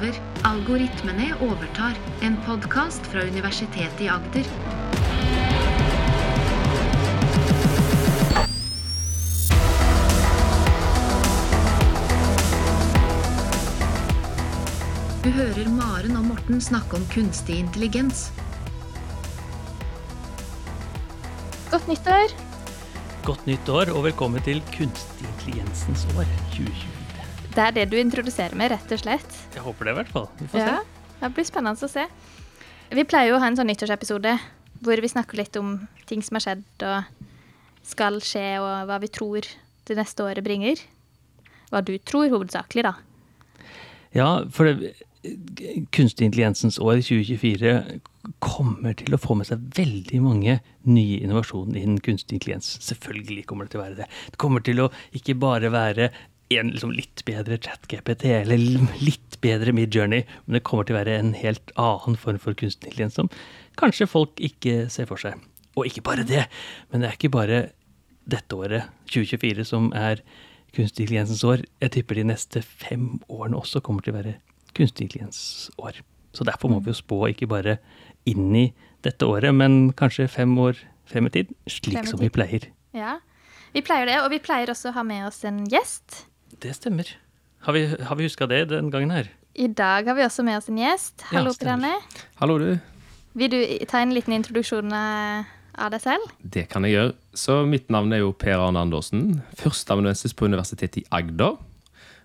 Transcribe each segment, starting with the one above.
over. Algoritmene overtar. En podkast fra Universitetet i Agder. Du hører Maren og Morten snakke om kunstig intelligens. Godt nyttår. Godt nytt år og velkommen til kunstig intelligensens år 2020. Det er det du introduserer med, rett og slett. Jeg håper det i hvert fall. Vi får Ja, det blir spennende å se. Vi pleier jo å ha en sånn nyttårsepisode hvor vi snakker litt om ting som har skjedd og skal skje, og hva vi tror det neste året bringer. Hva du tror, hovedsakelig, da. Ja, for det, kunstig intelligensens år 2024 kommer til å få med seg veldig mange nye innovasjoner innen kunstig intelligens. Selvfølgelig kommer det til å være det. Det kommer til å ikke bare være en liksom litt bedre chat-GPT eller litt bedre Midjourney, men det kommer til å være en helt annen form for kunstig intelligens som kanskje folk ikke ser for seg. Og ikke bare det, men det er ikke bare dette året, 2024, som er kunstig intelligensens år. Jeg tipper de neste fem årene også kommer til å være kunstig intelligensår. Så derfor må vi jo spå ikke bare inn i dette året, men kanskje fem år frem i tid, slik som vi pleier. Ja, vi pleier det, og vi pleier også å ha med oss en gjest. Det stemmer. Har vi, har vi huska det den gangen her? I dag har vi også med oss en gjest. Hallo, ja. Hallo, du. Vil du ta en liten introduksjon eh, av deg selv? Det kan jeg gjøre. Så Mitt navn er jo Per Arne Andersen. Førsteamanuensis på Universitetet i Agder.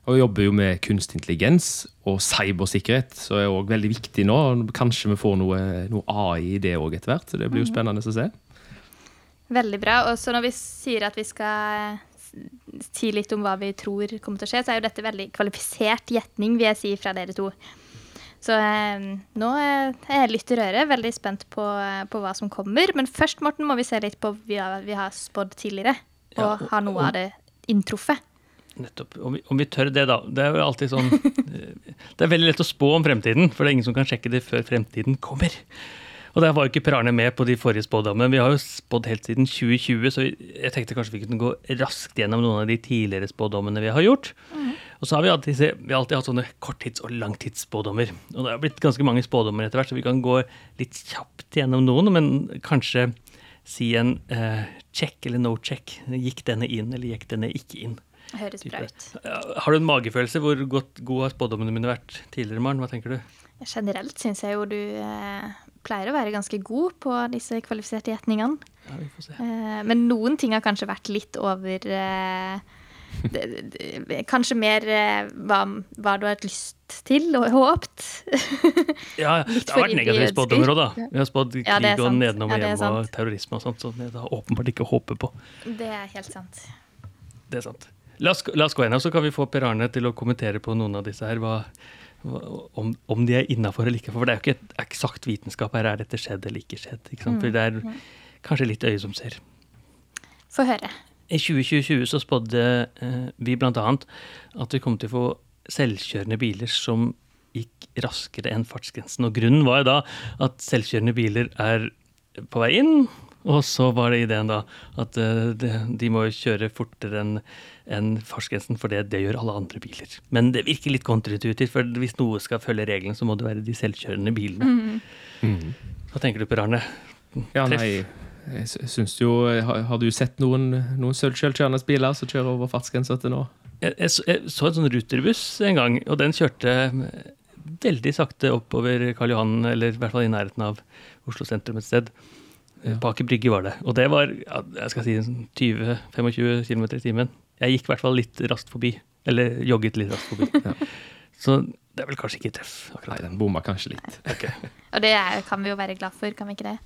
Og jobber jo med kunstig intelligens og cybersikkerhet, så er òg veldig viktig nå. Kanskje vi får noe, noe AI i det òg etter hvert, så det blir jo spennende å se. Veldig bra. Og så når vi sier at vi skal si litt om hva vi tror kommer til å skje, så er jo dette veldig kvalifisert gjetning, vil jeg si, fra dere to. Så eh, nå eh, er jeg litt i røret, veldig spent på, på hva som kommer. Men først, Morten, må vi se litt på hva vi har, spådd tidligere. Og Ja, og- har noe av det inntruffet. Nettopp. Om vi, om vi tør det, da. Det er jo alltid sånn eh, Det er veldig lett å spå om fremtiden, for det er ingen som kan sjekke det før fremtiden kommer. Og der var jo ikke Per Arne med på de forrige spådommene. Vi har jo spådd helt siden 2020, så jeg tenkte kanskje vi kunne gå raskt gjennom noen av de tidligere spådommene vi har gjort. Og så har vi alltid, vi har alltid hatt sånne korttids- og langtidsspådommer. Og det har blitt ganske mange spådommer etter hvert, så vi kan gå litt kjapt gjennom noen, men kanskje si en uh, check eller no check. Gikk denne inn, eller gikk denne ikke inn? Høres bra ut. Har du en magefølelse? Hvor godt, god har spådommene mine vært tidligere, Maren? Hva tenker du? Generelt syns jeg jo du eh, pleier å være ganske god på disse kvalifiserte gjetningene. Ja, vi får se. Eh, men noen ting har kanskje vært litt over eh, det, det, Kanskje mer eh, hva, hva du har hatt lyst til og håpt. Ja, ja, det har vært negative spådommer òg, da. Vi har spådd Ja, krig og sant. nedenom og Ja, det hjem og terrorisme og sånt, så det har åpenbart ikke håpet på. Det er helt sant. Det er sant. La oss, la oss gå gjennom, så kan vi få Per Arne til å kommentere på noen av disse her. Hva, om, om de er innafor eller ikke. For det er jo ikke et eksakt vitenskap her. Er dette skjedd eller ikke skjedd? Ikke? For det er kanskje litt øye som ser. Få høre. I 2020 så spådde eh, vi bl.a. at vi kom til å få selvkjørende biler som gikk raskere enn fartsgrensen. Og grunnen var jo da at selvkjørende biler er på vei inn, og så var det ideen da at eh, de, de må kjøre fortere enn enn fartsgrensen, for det, det gjør alle andre biler. Men det virker litt kontraintuitivt, for hvis noe skal følge reglene, så må det være de selvkjørende bilene. Hva tenker du, på, Arne? Ja, Treff. nei, jeg sy- syns jo Har, du sett noen, noen selvkjørende biler som kjører over fartsgrensa til nå? Jeg, jeg, så- jeg så en sånn ruterbuss en gang, og den kjørte eh, veldig sakte oppover Karl Johan, eller i hvert fall i nærheten av Oslo sentrum et sted. Ja. På Aker Brygge var det. Og det var ja, jeg skal si sånn 20-25 km i timen. Jeg gikk i hvert fall litt raskt forbi. Eller jogget litt raskt forbi. Ja. Så det er vel kanskje ikke treff. Nei, den bomma kanskje litt. Okay. Og det er, kan vi jo være glad for, kan vi ikke det?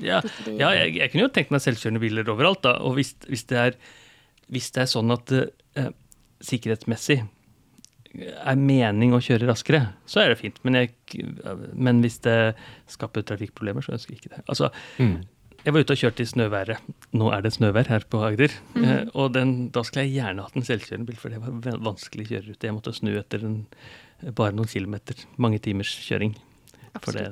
Ja, ja jeg, jeg kunne jo tenkt meg selvkjørende biler overalt, da. Og hvis, hvis, det, er, hvis det er sånn at eh, sikkerhetsmessig er mening å kjøre raskere, så er det fint. Men, jeg, men hvis det skaper trafikkproblemer, så ønsker jeg ikke det. Altså, Mm. Jeg var ute og kjørte i snøværet. Nå er det snøvær her på Agder. Eh, og den, da skulle jeg gjerne hatt en selvkjørende bil, for det var vanskelig å kjøre ut. Jeg måtte snu etter en, bare noen kilometer. Mange timers kjøring. For det,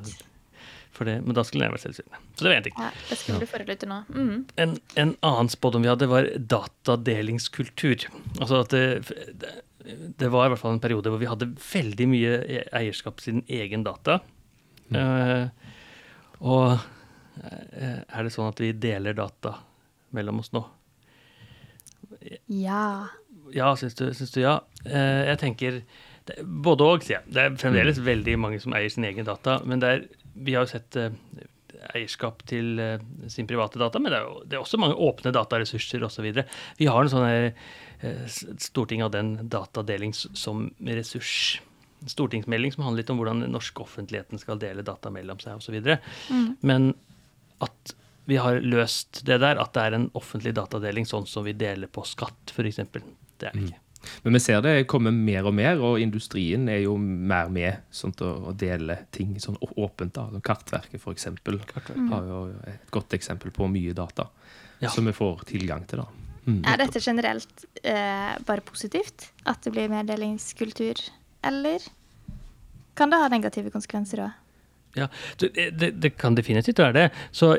for det, men da skulle jeg være selvkjørende. Så det var én ting. Ja, det skulle du forholde til nå. Mm. En, en annen spådom vi hadde, var datadelingskultur. Altså at det, det, det var i hvert fall en periode hvor vi hadde veldig mye e- eierskap til sin egen data. Eh, og eh, er det sånn at vi deler data mellom oss nå? Ja. Ja, syns du, syns du ja? Eh, jeg tenker Både og, sier jeg. Det er fremdeles veldig mange som eier sin egen data. Men det er, vi har jo sett eh, eierskap til eh, sin private data, men det er, jo, det er også mange åpne dataressurser osv. Vi har en sånn storting av den Stortinget hadde en datadeling som ressurs. En Stortingsmelding som handler litt om hvordan den norske offentligheten skal dele data mellom seg osv. Mm. Men at vi har løst det der, at det er en offentlig datadeling sånn som vi deler på skatt, f.eks. Det er det ikke. Men vi ser det kommer mer og mer, og industrien er jo mer med sånn å dele ting sånn åpent. da. Kartverket, for eksempel, har jo et godt eksempel på mye data Ja. som vi får tilgang til. da. Mm. Er dette generelt eh, bare positivt? At det blir mer delingskultur? Eller kan det ha negative konsekvenser òg? Ja, det, det, kan definitivt være det. Så,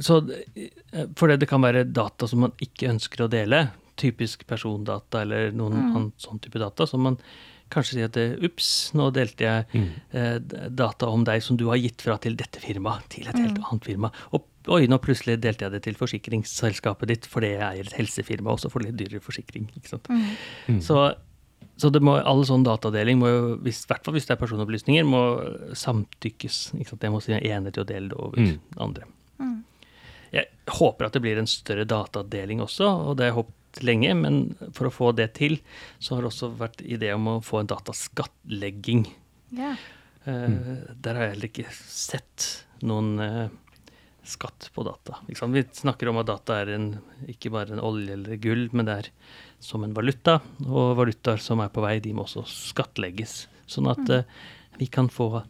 så eh, fordi det kan være data som man ikke ønsker å dele, typisk persondata eller noen annen sånn type data, som man kanskje sier at ups, nå delte jeg eh, data om deg som du har gitt fra til dette firmaet, til et helt annet firma. Og oi, nå plutselig delte jeg det til forsikringsselskapet ditt fordi jeg eier et helsefirma, og så får litt dyrere forsikring. ikke sant? Så så det må, all sånn datadeling må jo, hvis, i hvert fall hvis det er personopplysninger, må samtykkes. Ikke sant? Jeg må si jeg er enig til å dele det over Mm. andre. Jeg håper at det blir en større datadeling også, og det har jeg håpet lenge. Men for å få det til, så har det også vært idé om å få en dataskattlegging. Yeah. Uh, mm. Der har jeg heller ikke sett noen uh, skatt på data. Ikke sant? Vi snakker om at data er en, ikke bare en olje eller gull, men det er som en valuta. Og valutaer som er på vei, de må også skattlegges. Sånn at uh, vi kan få,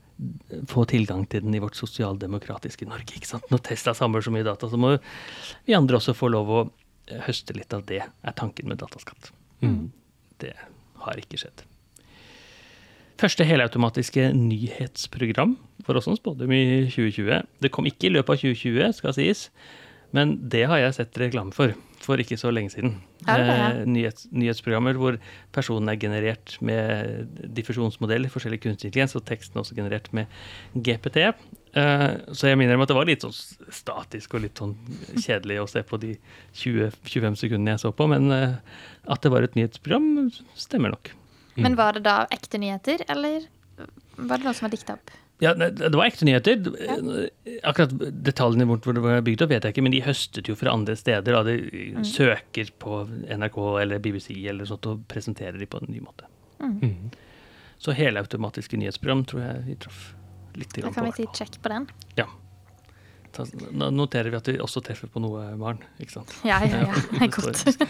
få tilgang til den i vårt sosialdemokratiske Norge. ikke sant? Når Tesla samler så mye data, så må vi andre også få lov å høste litt av det, er tanken med dataskatt. Det har ikke skjedd. Første helautomatiske nyhetsprogram for oss som spådde i 2020. Det kom ikke i løpet av 2020, skal sies, men det har jeg sett reklame for for ikke så lenge siden. Ja, det ja? Eh, nyhets, nyhetsprogrammer hvor personen er generert med diffusjonsmodeller, forskjellig kunstig intelligens, og teksten er også generert med GPT. Eh, så jeg minner om at det var litt sånn statisk og litt sånn kjedelig å se på de 20-25 sekundene jeg så på, men eh, at det var et nyhetsprogram, stemmer nok. Men var det da ekte nyheter, eller var det noe som var dikta opp? Ja, det var ekte nyheter. Akkurat detaljene rundt hvor det var bygd opp, vet jeg ikke, men de høstet jo fra andre steder. Da. De søker på NRK eller BBC eller sånt og presenterer de på en ny måte. Så helautomatiske nyhetsprogram tror jeg vi traff litt på. Da kan vi si check på den. Ja. Da da noterer vi at vi også treffer på noe, Maren. Ikke sant? Ja, ja, ja. Det er godt.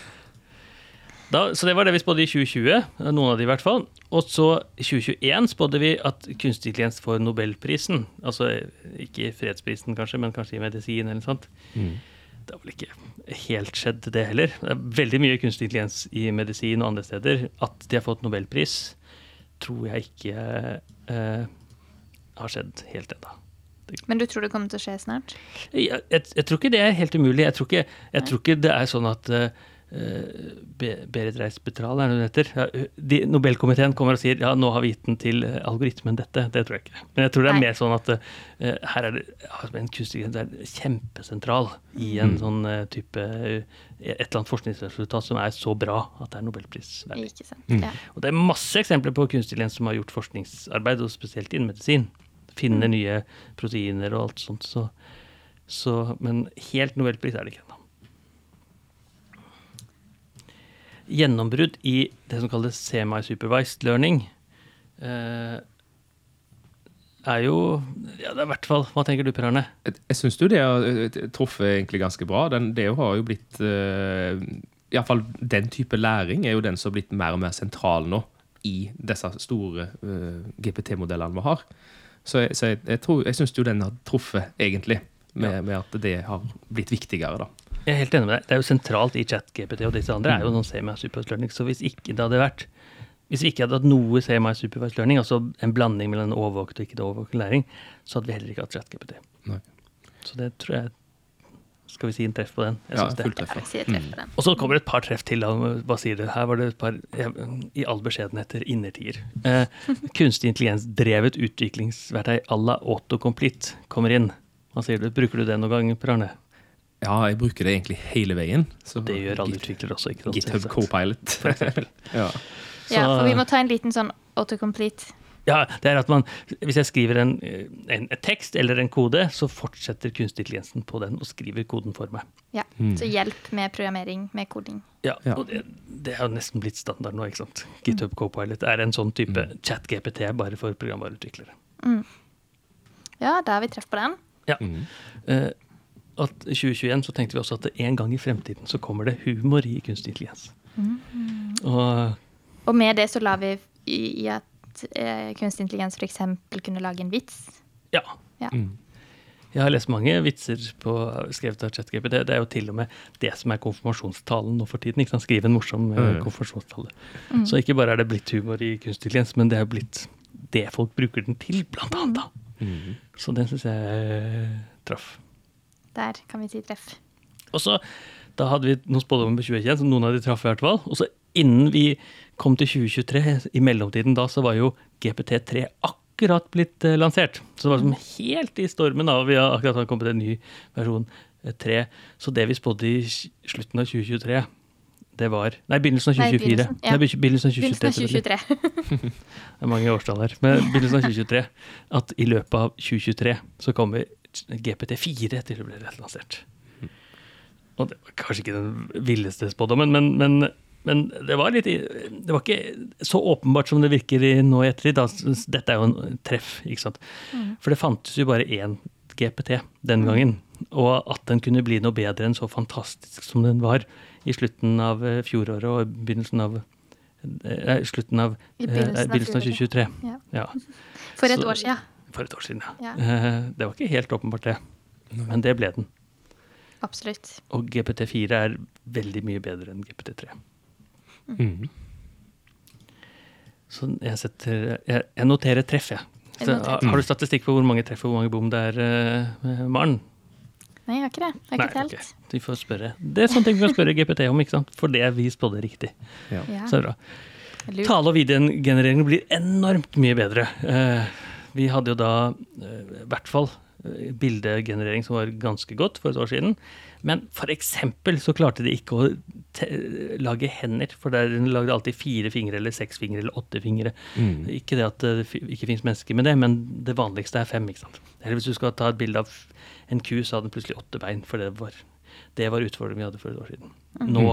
Da, så det var det vi spådde i 2020, noen av de i hvert fall. Og så i 2021 spådde vi at kunstig intelligens får nobelprisen. Altså ikke fredsprisen kanskje, men kanskje i medisin eller noe sånt. Det har vel ikke helt skjedd det heller. Det er veldig mye kunstig intelligens i medisin og andre steder. At de har fått nobelpris, tror jeg ikke eh, har skjedd helt ennå. Men du tror det kommer til å skje snart? Jeg, jeg, jeg tror ikke det er helt umulig. Jeg tror ikke, jeg tror ikke det er sånn at uh, Berit Reiss-Betral er det hun heter. Ja, de, Nobelkomiteen kommer og sier ja, nå har vi gitt den til eh, algoritmen dette. Det tror jeg ikke. Men jeg tror det er Nei. mer sånn at uh, her er det ja, en kunstig er kjempesentral i en sånn uh, type uh, Et eller annet forskningsresultat som er så bra at det er nobelprisverdig. Ikke sant? Ja. Og det er masse eksempler på kunstig intelligens som har gjort forskningsarbeid, og spesielt innen medisin. Finne nye proteiner og alt sånt. Så, så, men helt nobelpris er det ikke ennå. Gjennombrudd i det som kalles semi-supervised learning eh, er jo ja, det er i hvert fall, Hva tenker du, Per Arne? Jeg, jeg syns jo det har eh, truffet egentlig ganske bra. Den, det har jo blitt uh, Iallfall den type læring er jo den som har blitt mer og mer sentral nå i disse store uh, GPT-modellene vi har. Så, jeg, så jeg, jeg, tror- jeg syns jo den har truffet, egentlig, med, med at det har blitt viktigere, da. Jeg er helt enig med deg. Det er jo sentralt i ChatGPT, og disse andre er jo noen semi-supervised learning. Så hvis ikke det hadde vært hvis vi ikke hadde hatt noe semi-supervised learning, altså en blanding mellom overvåket og ikke overvåket læring, så hadde vi heller ikke hatt ChatGPT. Nei. Så det tror jeg Skal vi si en treff på den? Jeg Ja, synes det. fullt treff. Ja. den. Og så kommer det et par treff til. Hva sier du? Her var det et par jeg, I all beskjedenhet innertier. Eh, kunstig intelligens-drevet utviklingsverktøy à la autocomplete kommer inn. Hva sier du? Bruker du det noen gang, Per Arne? Ja, jeg bruker det egentlig hele veien. Så Det gjør alle utviklere også. ikke sant? GitHub Copilot. For eksempel. ja. Ja, for vi må ta en liten sånn autocomplete. Ja, det er at man, Hvis jeg skriver en, en, en tekst eller en kode, så fortsetter kunstig intelligensen på den og skriver koden for meg. Ja. Så hjelp med programmering, med koding. Ja, Ja. og det, det er jo nesten blitt standard nå. ikke sant? GitHub Copilot er en sånn type chat-GPT bare for programvareutviklere. Ja, da har vi treff på den. Ja. Eh, at 2021 så tenkte vi også at en gang i fremtiden så kommer det humor i kunstig intelligens. Og Og med det så la vi i, i at eh, kunstig intelligens f.eks. kunne lage en vits. ja. Ja. Jeg har lest mange vitser på, skrevet av ChatGPT. Det, det er jo til og med det som er konfirmasjonstalen nå for tiden. ikke sant? Skrive en morsom eh, Mm. konfirmasjonstale. Så ikke bare er det blitt humor i kunstig intelligens, men det er blitt det folk bruker den til, blant annet. da. Mhm. Så den syns jeg eh, traff. Der kan vi si treff. Og så, Da hadde vi noen spådommer på 2021, så noen av de traff i hvert fall. Og så innen vi kom til 2023, i mellomtiden da, så var jo GPT3 akkurat blitt eh, lansert. Så det var som helt i stormen av Vi har akkurat kommet en ny versjon eh, 3. Så det vi spådde i slutten av 2023, det var Nei, begynnelsen av Nei, 2024. begynnelsen, ja. Nei, begynnelsen av 2023. Begynnelsen av 2023. Det er mange årstall her. Men begynnelsen av 2023. At i løpet av 2023 så kommer GPT4 til det ble lansert. Og det var kanskje ikke den villeste spådommen, men, men, men det var litt Det var ikke så åpenbart som det virker i nå i ettertid. Dette er jo en treff, ikke sant. For det fantes jo bare én GPT den gangen. Og at den kunne bli noe bedre enn så fantastisk som den var i slutten av eh, fjoråret og begynnelsen av eh, slutten av, I eh, begynnelsen av 2023. Ja. Ja. For et Så- år siden. For et år siden, ja. Ja. Det var ikke helt åpenbart, det. Men det ble den. Absolutt. Og GPT4 er veldig mye bedre enn GPT3. Mm. Så jeg setter Jeg, jeg noterer treff, jeg. Jeg Så, noterer har, du statistikk på hvor mange treff og hvor mange bom det er, uh, Maren? Nei, jeg har ikke det. Jeg har ikke telt. Okay. Vi får spørre. Det er sånne ting vi kan spørre GPT om, ikke sant? For det vi spådde riktig. Ja. Ja. Så er bra. Lurt. Tale- og videogenerering blir enormt mye bedre. Eh, vi hadde jo da eh, i hvert fall eh, bildegenerering som var ganske godt for et år siden. Men eksempel så klarte de ikke å te lage hender, for der lagde de alltid fire fingre eller seks fingre eller åtte fingre. Mm. Ikke det at det ikke fins mennesker med det, men det vanligste er fem. ikke sant? Eller hvis du skal ta et bilde av en ku, så hadde den plutselig åtte bein, for det var, det var utfordringen vi hadde for et år siden. Nå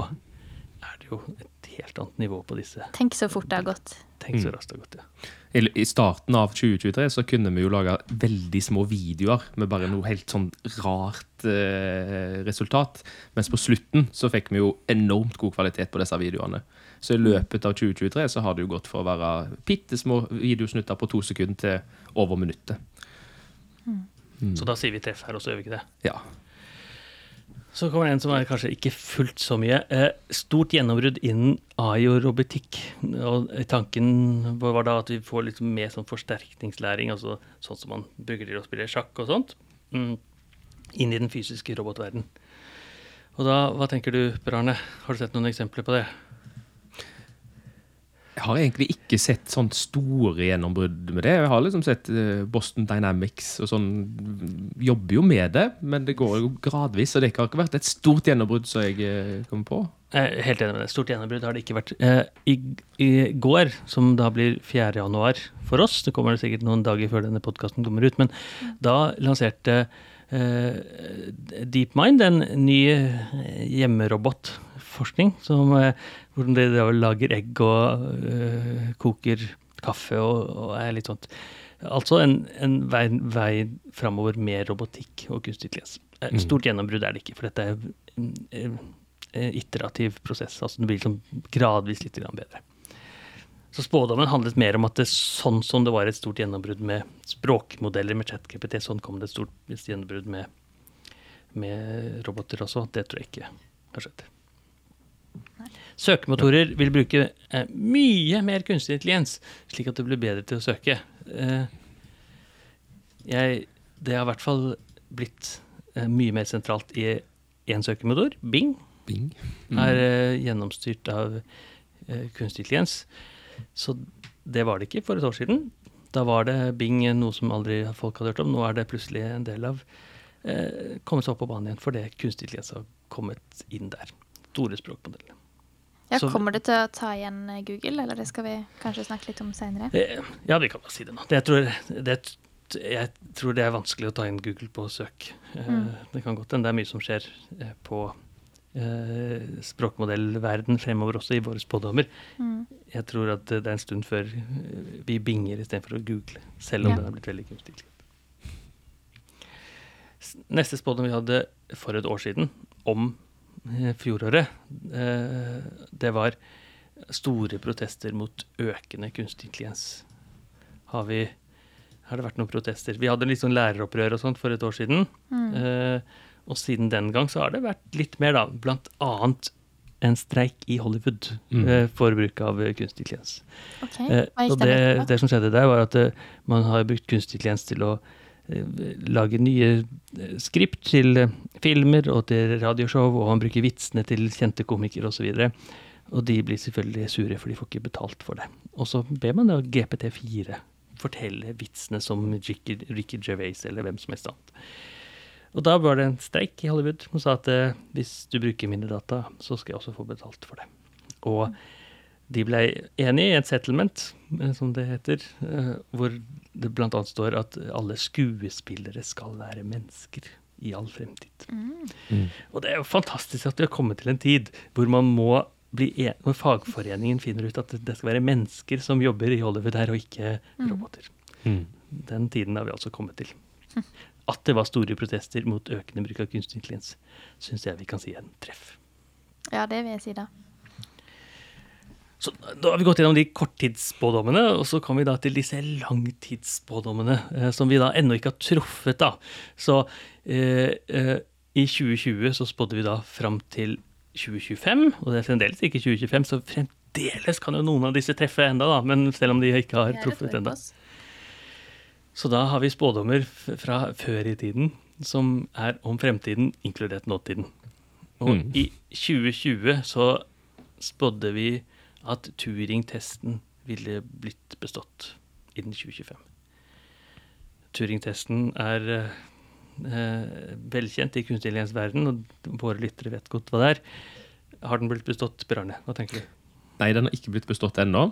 er det jo et helt annet nivå på disse. Tenk så fort det har gått. Tenk så raskt det har gått, ja. I, I starten av 2023 så kunne vi jo lage veldig små videoer med bare noe helt sånn rart eh, resultat. Mens på slutten så fikk vi jo enormt god kvalitet på disse videoene. Så i løpet av 2023 så har det jo gått fra å være bitte små videosnutter på to sekunder til over minuttet. Så da sier vi treff her og så gjør vi ikke det? Ja. Så kommer det en som er kanskje ikke fullt så mye. Eh, stort gjennombrudd innen AI og robotikk. Og tanken var da at vi får litt mer sånn forsterkningslæring, altså sånn som man bruker til å spille sjakk og sånt, mm, inn i den fysiske robotverden. Og da, hva tenker du, Per Arne? Har du sett noen eksempler på det? Jeg har egentlig ikke sett sånn store gjennombrudd med det. Jeg har liksom sett eh, Boston Dynamics og sånn Jobber jo med det, men det går jo gradvis. Og det har ikke vært et stort gjennombrudd som jeg eh, kommer på. Helt enig med det. Stort gjennombrudd har det ikke vært. Eh, i, I går, som da blir 4. januar for oss, det kommer det sikkert noen dager før denne podkasten kommer ut, men da lanserte eh, DeepMind en ny eh, hjemmerobotforskning, som, hvordan hvor de da lager egg og eh, koker kaffe og, og er litt sånt. Altså en, en vei, vei framover med robotikk og kunstig intelligens. Eh, Stort gjennombrudd er det ikke, for dette er en eh, iterativ prosess. Altså det blir liksom gradvis litt bedre. Så spådommen handlet mer om at det sånn som det var et stort gjennombrudd med språkmodeller med ChatGPT, sånn kom det et stort gjennombrudd med, med roboter også. Det tror jeg ikke har skjedd. Søkemotorer vil bruke eh, mye mer kunstig intelligens, slik at det blir bedre til å søke. Eh, jeg, det har i hvert fall blitt eh, mye mer sentralt i én søkemotor, Bing, Bing. er eh, gjennomstyrt av eh, kunstig intelligens. Så det var det ikke for et år siden. Da var det Bing noe som aldri folk hadde hørt om. Nå er det plutselig en del av eh, kommet seg opp på banen igjen fordi kunstig intelligens har kommet inn der. Store språkmodeller. Ja, kommer det til å ta igjen eh, Google, eller det skal vi kanskje snakke litt om seinere? Eh, Ja, vi kan bare si det nå. Jeg, tror, det, jeg tror det er vanskelig å ta inn Google på søk. Eh, Mm. Det kan godt hende det er mye som skjer på språkmodellverden fremover også, i våre spådommer. Mm. Jeg tror at det er en stund før vi binger istedenfor å google, selv om Ja. den har blitt veldig kunstig. Neste spådom vi hadde for et år siden, om fjoråret, eh, det var store protester mot økende kunstig intelligens. Har, vi, har det vært noen protester? Vi hadde litt sånn læreropprør og sånt for et år siden. Mm. Eh, og siden den gang så har det vært litt mer, da. Blant annet en streik i Hollywood Mm. eh, for bruk av eh, kunstig intelligens. Okay. Eh, og det, det som skjedde der, var at eh, man har brukt kunstig intelligens til å eh, lage nye eh, skript til eh, filmer og til radioshow, og man bruker vitsene til kjente komikere osv. Og, og de blir selvfølgelig sure, for de får ikke betalt for det. Og så ber man da GPT4 fortelle vitsene som Ricky, Ricky Gervais eller hvem som helst annet. Og da var det en streik i Hollywood som sa at eh, hvis du bruker mine data, så skal jeg også få betalt for det. Og de ble enige i et settlement, eh, som det heter, eh, hvor det bl.a. står at alle skuespillere skal være mennesker i all fremtid. Mm. Og det er jo fantastisk at vi har kommet til en tid hvor man må bli en, hvor fagforeningen finner ut at det skal være mennesker som jobber i Hollywood her, og ikke roboter. Mm. Den tiden har vi altså kommet til. At det var store protester mot økende bruk av kunstig intelligens, syns jeg vi kan si er en treff. Ja, det vil jeg si, da. Så Da har vi gått gjennom de korttidsspådommene, og så kommer vi da til disse langtidsspådommene, eh, som vi da ennå ikke har truffet. da. Så eh, eh, i 2020 så spådde vi da fram til 2025, og det er fremdeles ikke 2025, så fremdeles kan jo noen av disse treffe enda da, men selv om de ikke har truffet enda. Så da har vi spådommer fra før i tiden, som er om fremtiden, inkludert nåtiden. Og Mm. i 2020 så spådde vi at Turing-testen ville blitt bestått innen 2025. Turing-testen er eh, eh, velkjent i kunstig intelligens-verden, og våre lyttere vet godt hva det er. Har den blitt bestått, Per Arne? Hva tenker du? Nei, den har ikke blitt bestått ennå.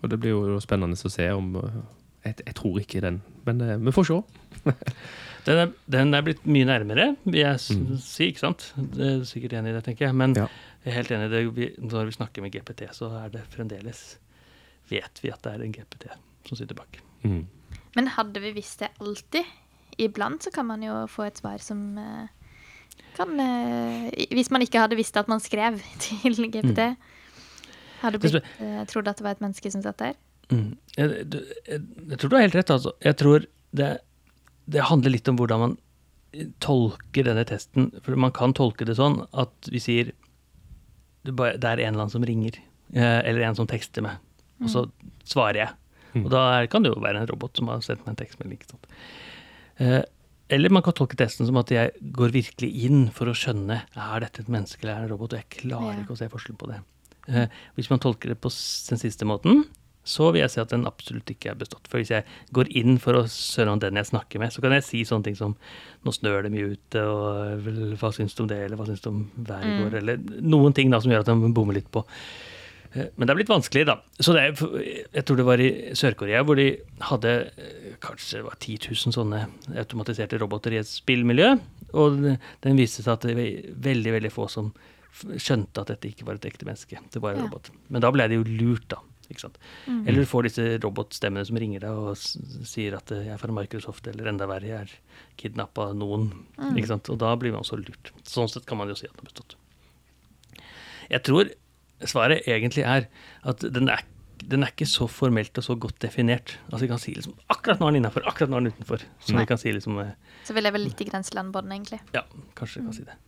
Og det blir jo spennende å se om uh, Jeg, jeg tror ikke den, men uh, vi får se. Den er, den er blitt mye nærmere, vil jeg Mm. si. ikke sant? Det er sikkert enig i det, tenker jeg. Men Ja. jeg er helt enig i det. Vi, når vi snakker med GPT, så er det fremdeles Vet vi at det er en GPT som sitter bak. Mm. Men hadde vi visst det alltid? Iblant så kan man jo få et svar som eh, kan eh, Hvis man ikke hadde visst at man skrev til GPT, hadde Det blitt eh, trodd at det var et menneske som satt der? Mm. Jeg, jeg, jeg tror du har helt rett. Altså. Jeg tror det, det handler litt om hvordan man tolker denne testen. For man kan tolke det sånn at vi sier det, er en eller annen som ringer, eh, eller en som tekster meg, og så svarer jeg. Mm. Og da kan det jo være en robot som har sendt meg en tekstmelding. ikke sant? Eh, eller man kan tolke testen som at jeg går virkelig inn for å skjønne er dette et menneske eller er en robot, og jeg klarer Ja. ikke å se forskjell på det. Eh, hvis man tolker det på den siste måten, så vil jeg si at den absolutt ikke er bestått. For hvis jeg går inn for å skjønne om den jeg snakker med, så kan jeg si sånne ting som nå snør det mye ute, og hva syns du om det, eller hva syns du om været i går, eller noen ting da som gjør at man bommer litt på. Eh, Men det er blitt vanskelig, da. Så det er, jeg tror det var i Sør-Korea hvor de hadde eh, kanskje det var 10 000 sånne automatiserte roboter i et spillmiljø. Og den viste seg at det var veldig veldig få som skjønte at dette ikke var et ekte menneske. Det var en Ja. robot. Men da ble de jo lurt, da. Ikke sant? Eller du får disse robotstemmene som ringer deg og sier at eh, jeg er fra Microsoft, eller enda verre, jeg er kidnappa av noen. Ikke sant? Og da blir man også lurt. Sånn sett kan man jo si at den har bestått. Jeg tror svaret egentlig er at den er, den er ikke så formelt og så godt definert. Altså Vi kan si liksom akkurat nå er den innafor, akkurat nå er den utenfor. Så vi kan si liksom eh, Så vi lever litt i grenseland på den, egentlig. Ja, kanskje vi kan si det.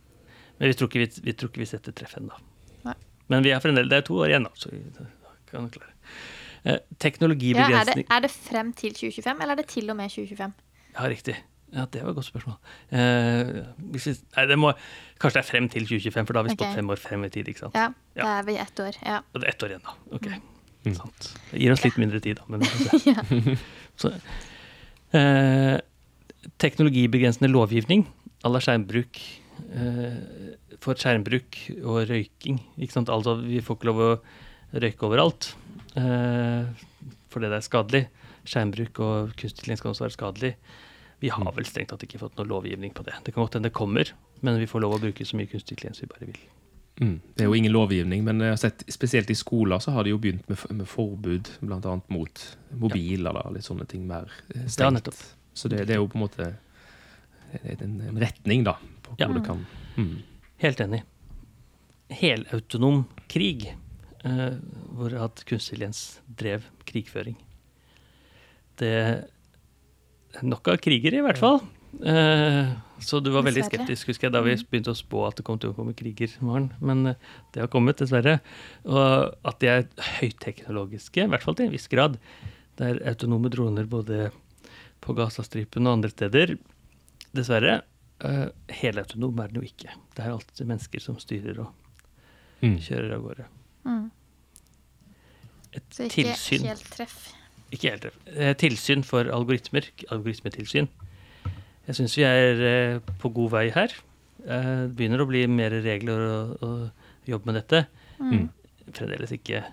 Men vi tror ikke vi, vi, tror ikke vi setter treff ennå. Men vi er fremdeles, det er to år igjen, da. Så kan klare. Eh, Ja, er, det, teknologibegrensning er det frem til 2025, eller er det til og med 2025? Ja, riktig. Ja, det var et godt spørsmål. Eh, hvis vi, nei, det må, kanskje det er frem til 2025, for da har vi spådd okay. fem år frem i tid. ikke sant? Ja, Ja. da er vi ett år. Ja. Og det er ett år igjen, da. Ok, Mm. sant. Det gir oss litt mindre tid, da. Men ja. Så, eh, teknologibegrensende lovgivning à la skjermbruk eh, for skjermbruk og røyking. Ikke sant? Altså, vi får ikke lov å røyke overalt eh, fordi det er skadelig. Skjermbruk og kunstig skal kan også være skadelig. Vi har vel strengt tatt ikke fått noe lovgivning på det. Det kan godt hende det kommer, men vi får lov å bruke så mye kunstig intelligens vi bare vil. Mm. Det er jo ingen lovgivning, men jeg har sett, spesielt i skoler så har de jo begynt med, med forbud, bl.a. mot mobiler og litt sånne ting mer strengt. Ja, nettopp. så det, det er jo på en måte en, en retning, da, på Ja. hvor det kan mm. Helt enig. Helautonom krig, eh, hvor at kunstig intelligens drev krigføring. Det er nok av krigere, i hvert fall. Eh, så du var veldig skeptisk husker jeg, da vi begynte å spå at det kom til å komme kriger, Morgen. Men eh, det har kommet, dessverre. Og at de er høyteknologiske, i hvert fall til en viss grad. Det er autonome droner både på Gazastripen og andre steder. Dessverre. Uh, helautonom er den jo ikke. Det er alltid mennesker som styrer og Mm. kjører av gårde. Mm. Et Så ikke tilsyn. helt treff. Ikke helt treff. Eh, tilsyn for algoritmer. Algoritmetilsyn. Jeg syns vi er eh, på god vei her. Eh, det begynner å bli mer regler og, og jobbe med dette. Mm. Fremdeles ikke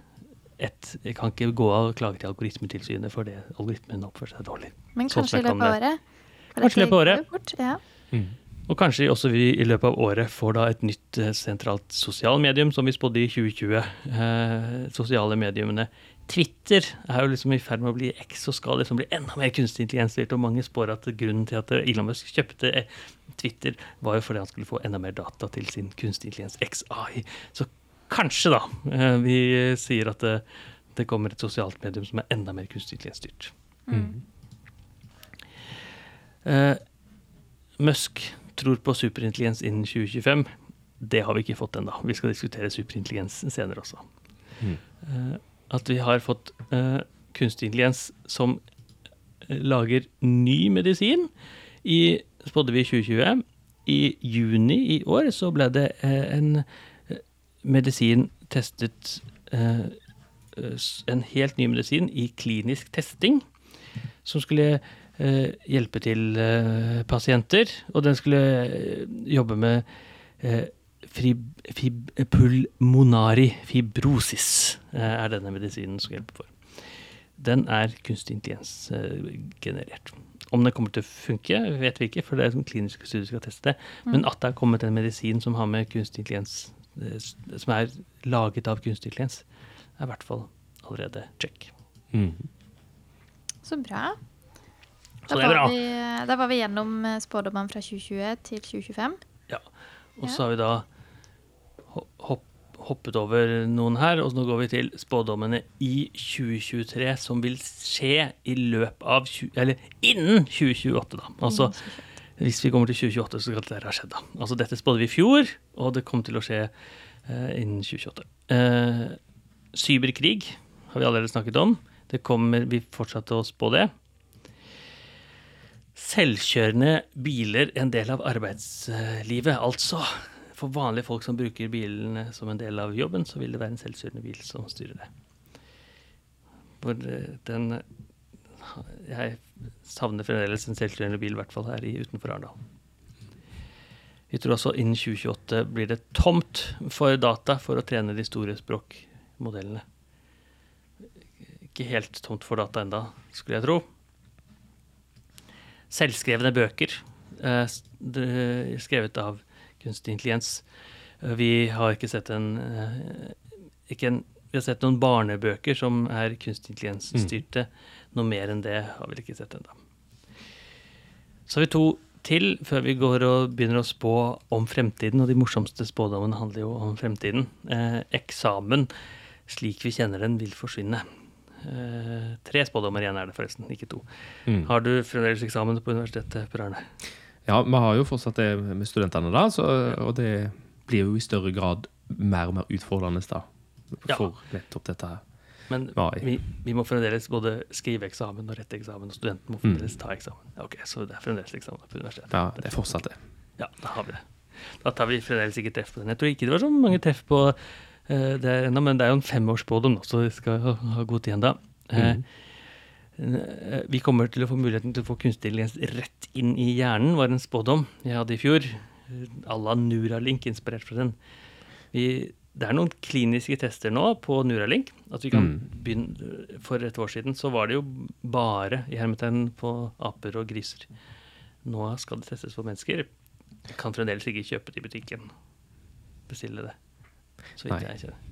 ett Jeg kan ikke gå av og klage til Algoritmetilsynet fordi algoritmen oppfører seg dårlig. Men Sånn kanskje i løpet av året? Kanskje i løpet av året. ja. Mm. Og kanskje også vi i løpet av året får da et nytt eh, sentralt sosialmedium, som vi spådde i 2020. Eh, sosiale mediumene. Twitter er jo liksom i ferd med å bli X og skal liksom bli enda mer kunstig intelligensstyrt. Og mange spår at grunnen til at Elon Musk kjøpte eh, Twitter, var jo fordi han skulle få enda mer data til sin kunstig intelligens XAI. Så kanskje, da, eh, vi sier at det, det kommer et sosialt medium som er enda mer kunstig intelligensstyrt. Mm. Eh, Musk tror på superintelligens innen 2025. Det har vi ikke fått ennå. Vi skal diskutere superintelligens senere også. Mm. Eh, at vi har fått eh, kunstig intelligens som eh, lager ny medisin, i, spådde vi i 2020. I juni i år så ble det en medisin testet En helt ny medisin i klinisk testing, som skulle hjelpe til eh, pasienter. Og den skulle eh, jobbe med eh, fib, fib, pulmonari fibrosis, eh, er denne medisinen som hjelper for. Den er kunstig intelligens eh, generert. Om den kommer til å funke, vet vi ikke, for det er som kliniske studier som skal teste det. Men at det er kommet en medisin som har med kunstig intelligens eh, som er laget av kunstig intelligens, er i hvert fall allerede check. Mm. Så bra. Så Da det er bra. vi, da var vi gjennom eh, spådommene fra 2020 til 2025. Ja. Og så har vi da hopp, hoppet over noen her, og nå går vi til spådommene i 2023, som vil skje i løpet av 20, Eller innen 2028, da. Altså hvis vi kommer til 2028, så skal dette ha skjedd, da. Altså dette spådde vi i fjor, og det kom til å skje eh, innen 2028. Eh, cyberkrig har vi allerede snakket om. Det kommer, Vi fortsatte å spå det. Selvkjørende biler en del av arbeidslivet, altså. For vanlige folk som bruker bilene som en del av jobben, så vil det være en selvkjørende bil som styrer det. For eh, den Jeg savner fremdeles en selvkjørende bil, i hvert fall her utenfor Arendal. Vi tror også innen 2028 blir det tomt for data for å trene de store språkmodellene. Ikke helt tomt for data enda, skulle jeg tro. Selvskrevne bøker eh, skrevet av kunstig intelligens. Eh, Vi har ikke sett en, eh, ikke en Vi har sett noen barnebøker som er kunstig intelligens-styrte. Noe mer enn det har vi ikke sett ennå. Så har vi to til før vi går og begynner å spå om fremtiden. Og de morsomste spådommene handler jo om fremtiden. Eh, eksamen slik vi kjenner den, vil forsvinne. Eh, tre spådommer igjen er det, forresten, ikke to. Mm. Har du fremdeles eksamen på universitetet, Per Arne? Ja, vi har jo fortsatt det med studentene, da, så, og det blir jo i større grad mer og mer utfordrende da, Ja. for nettopp dette her. Men vi, vi må fremdeles både skrive eksamen og rette eksamen, og studenten må fremdeles ta eksamen. Ok, Så det er fremdeles eksamen på universitetet. Ja, det er fortsatt det. Ja, da har vi det. Da tar vi fremdeles ikke treff på den. Jeg tror ikke det var så mange treff på eh, det ennå, men det er jo en femårsspådom, så vi skal ha, ha god tid ennå. Mm. Eh, vi kommer til å få muligheten til å få kunstig intelligens rett inn i hjernen, var en spådom jeg hadde i fjor. à la Nuralink, inspirert fra den. Vi, det er noen kliniske tester nå på Nuralink. At vi kan Mm. begynne, For et år siden så var det jo bare i hermetegn på aper og griser. Nå skal det testes på mennesker. Jeg kan fremdeles ikke kjøpe det i butikken. Bestille det. Så vidt jeg kjenner.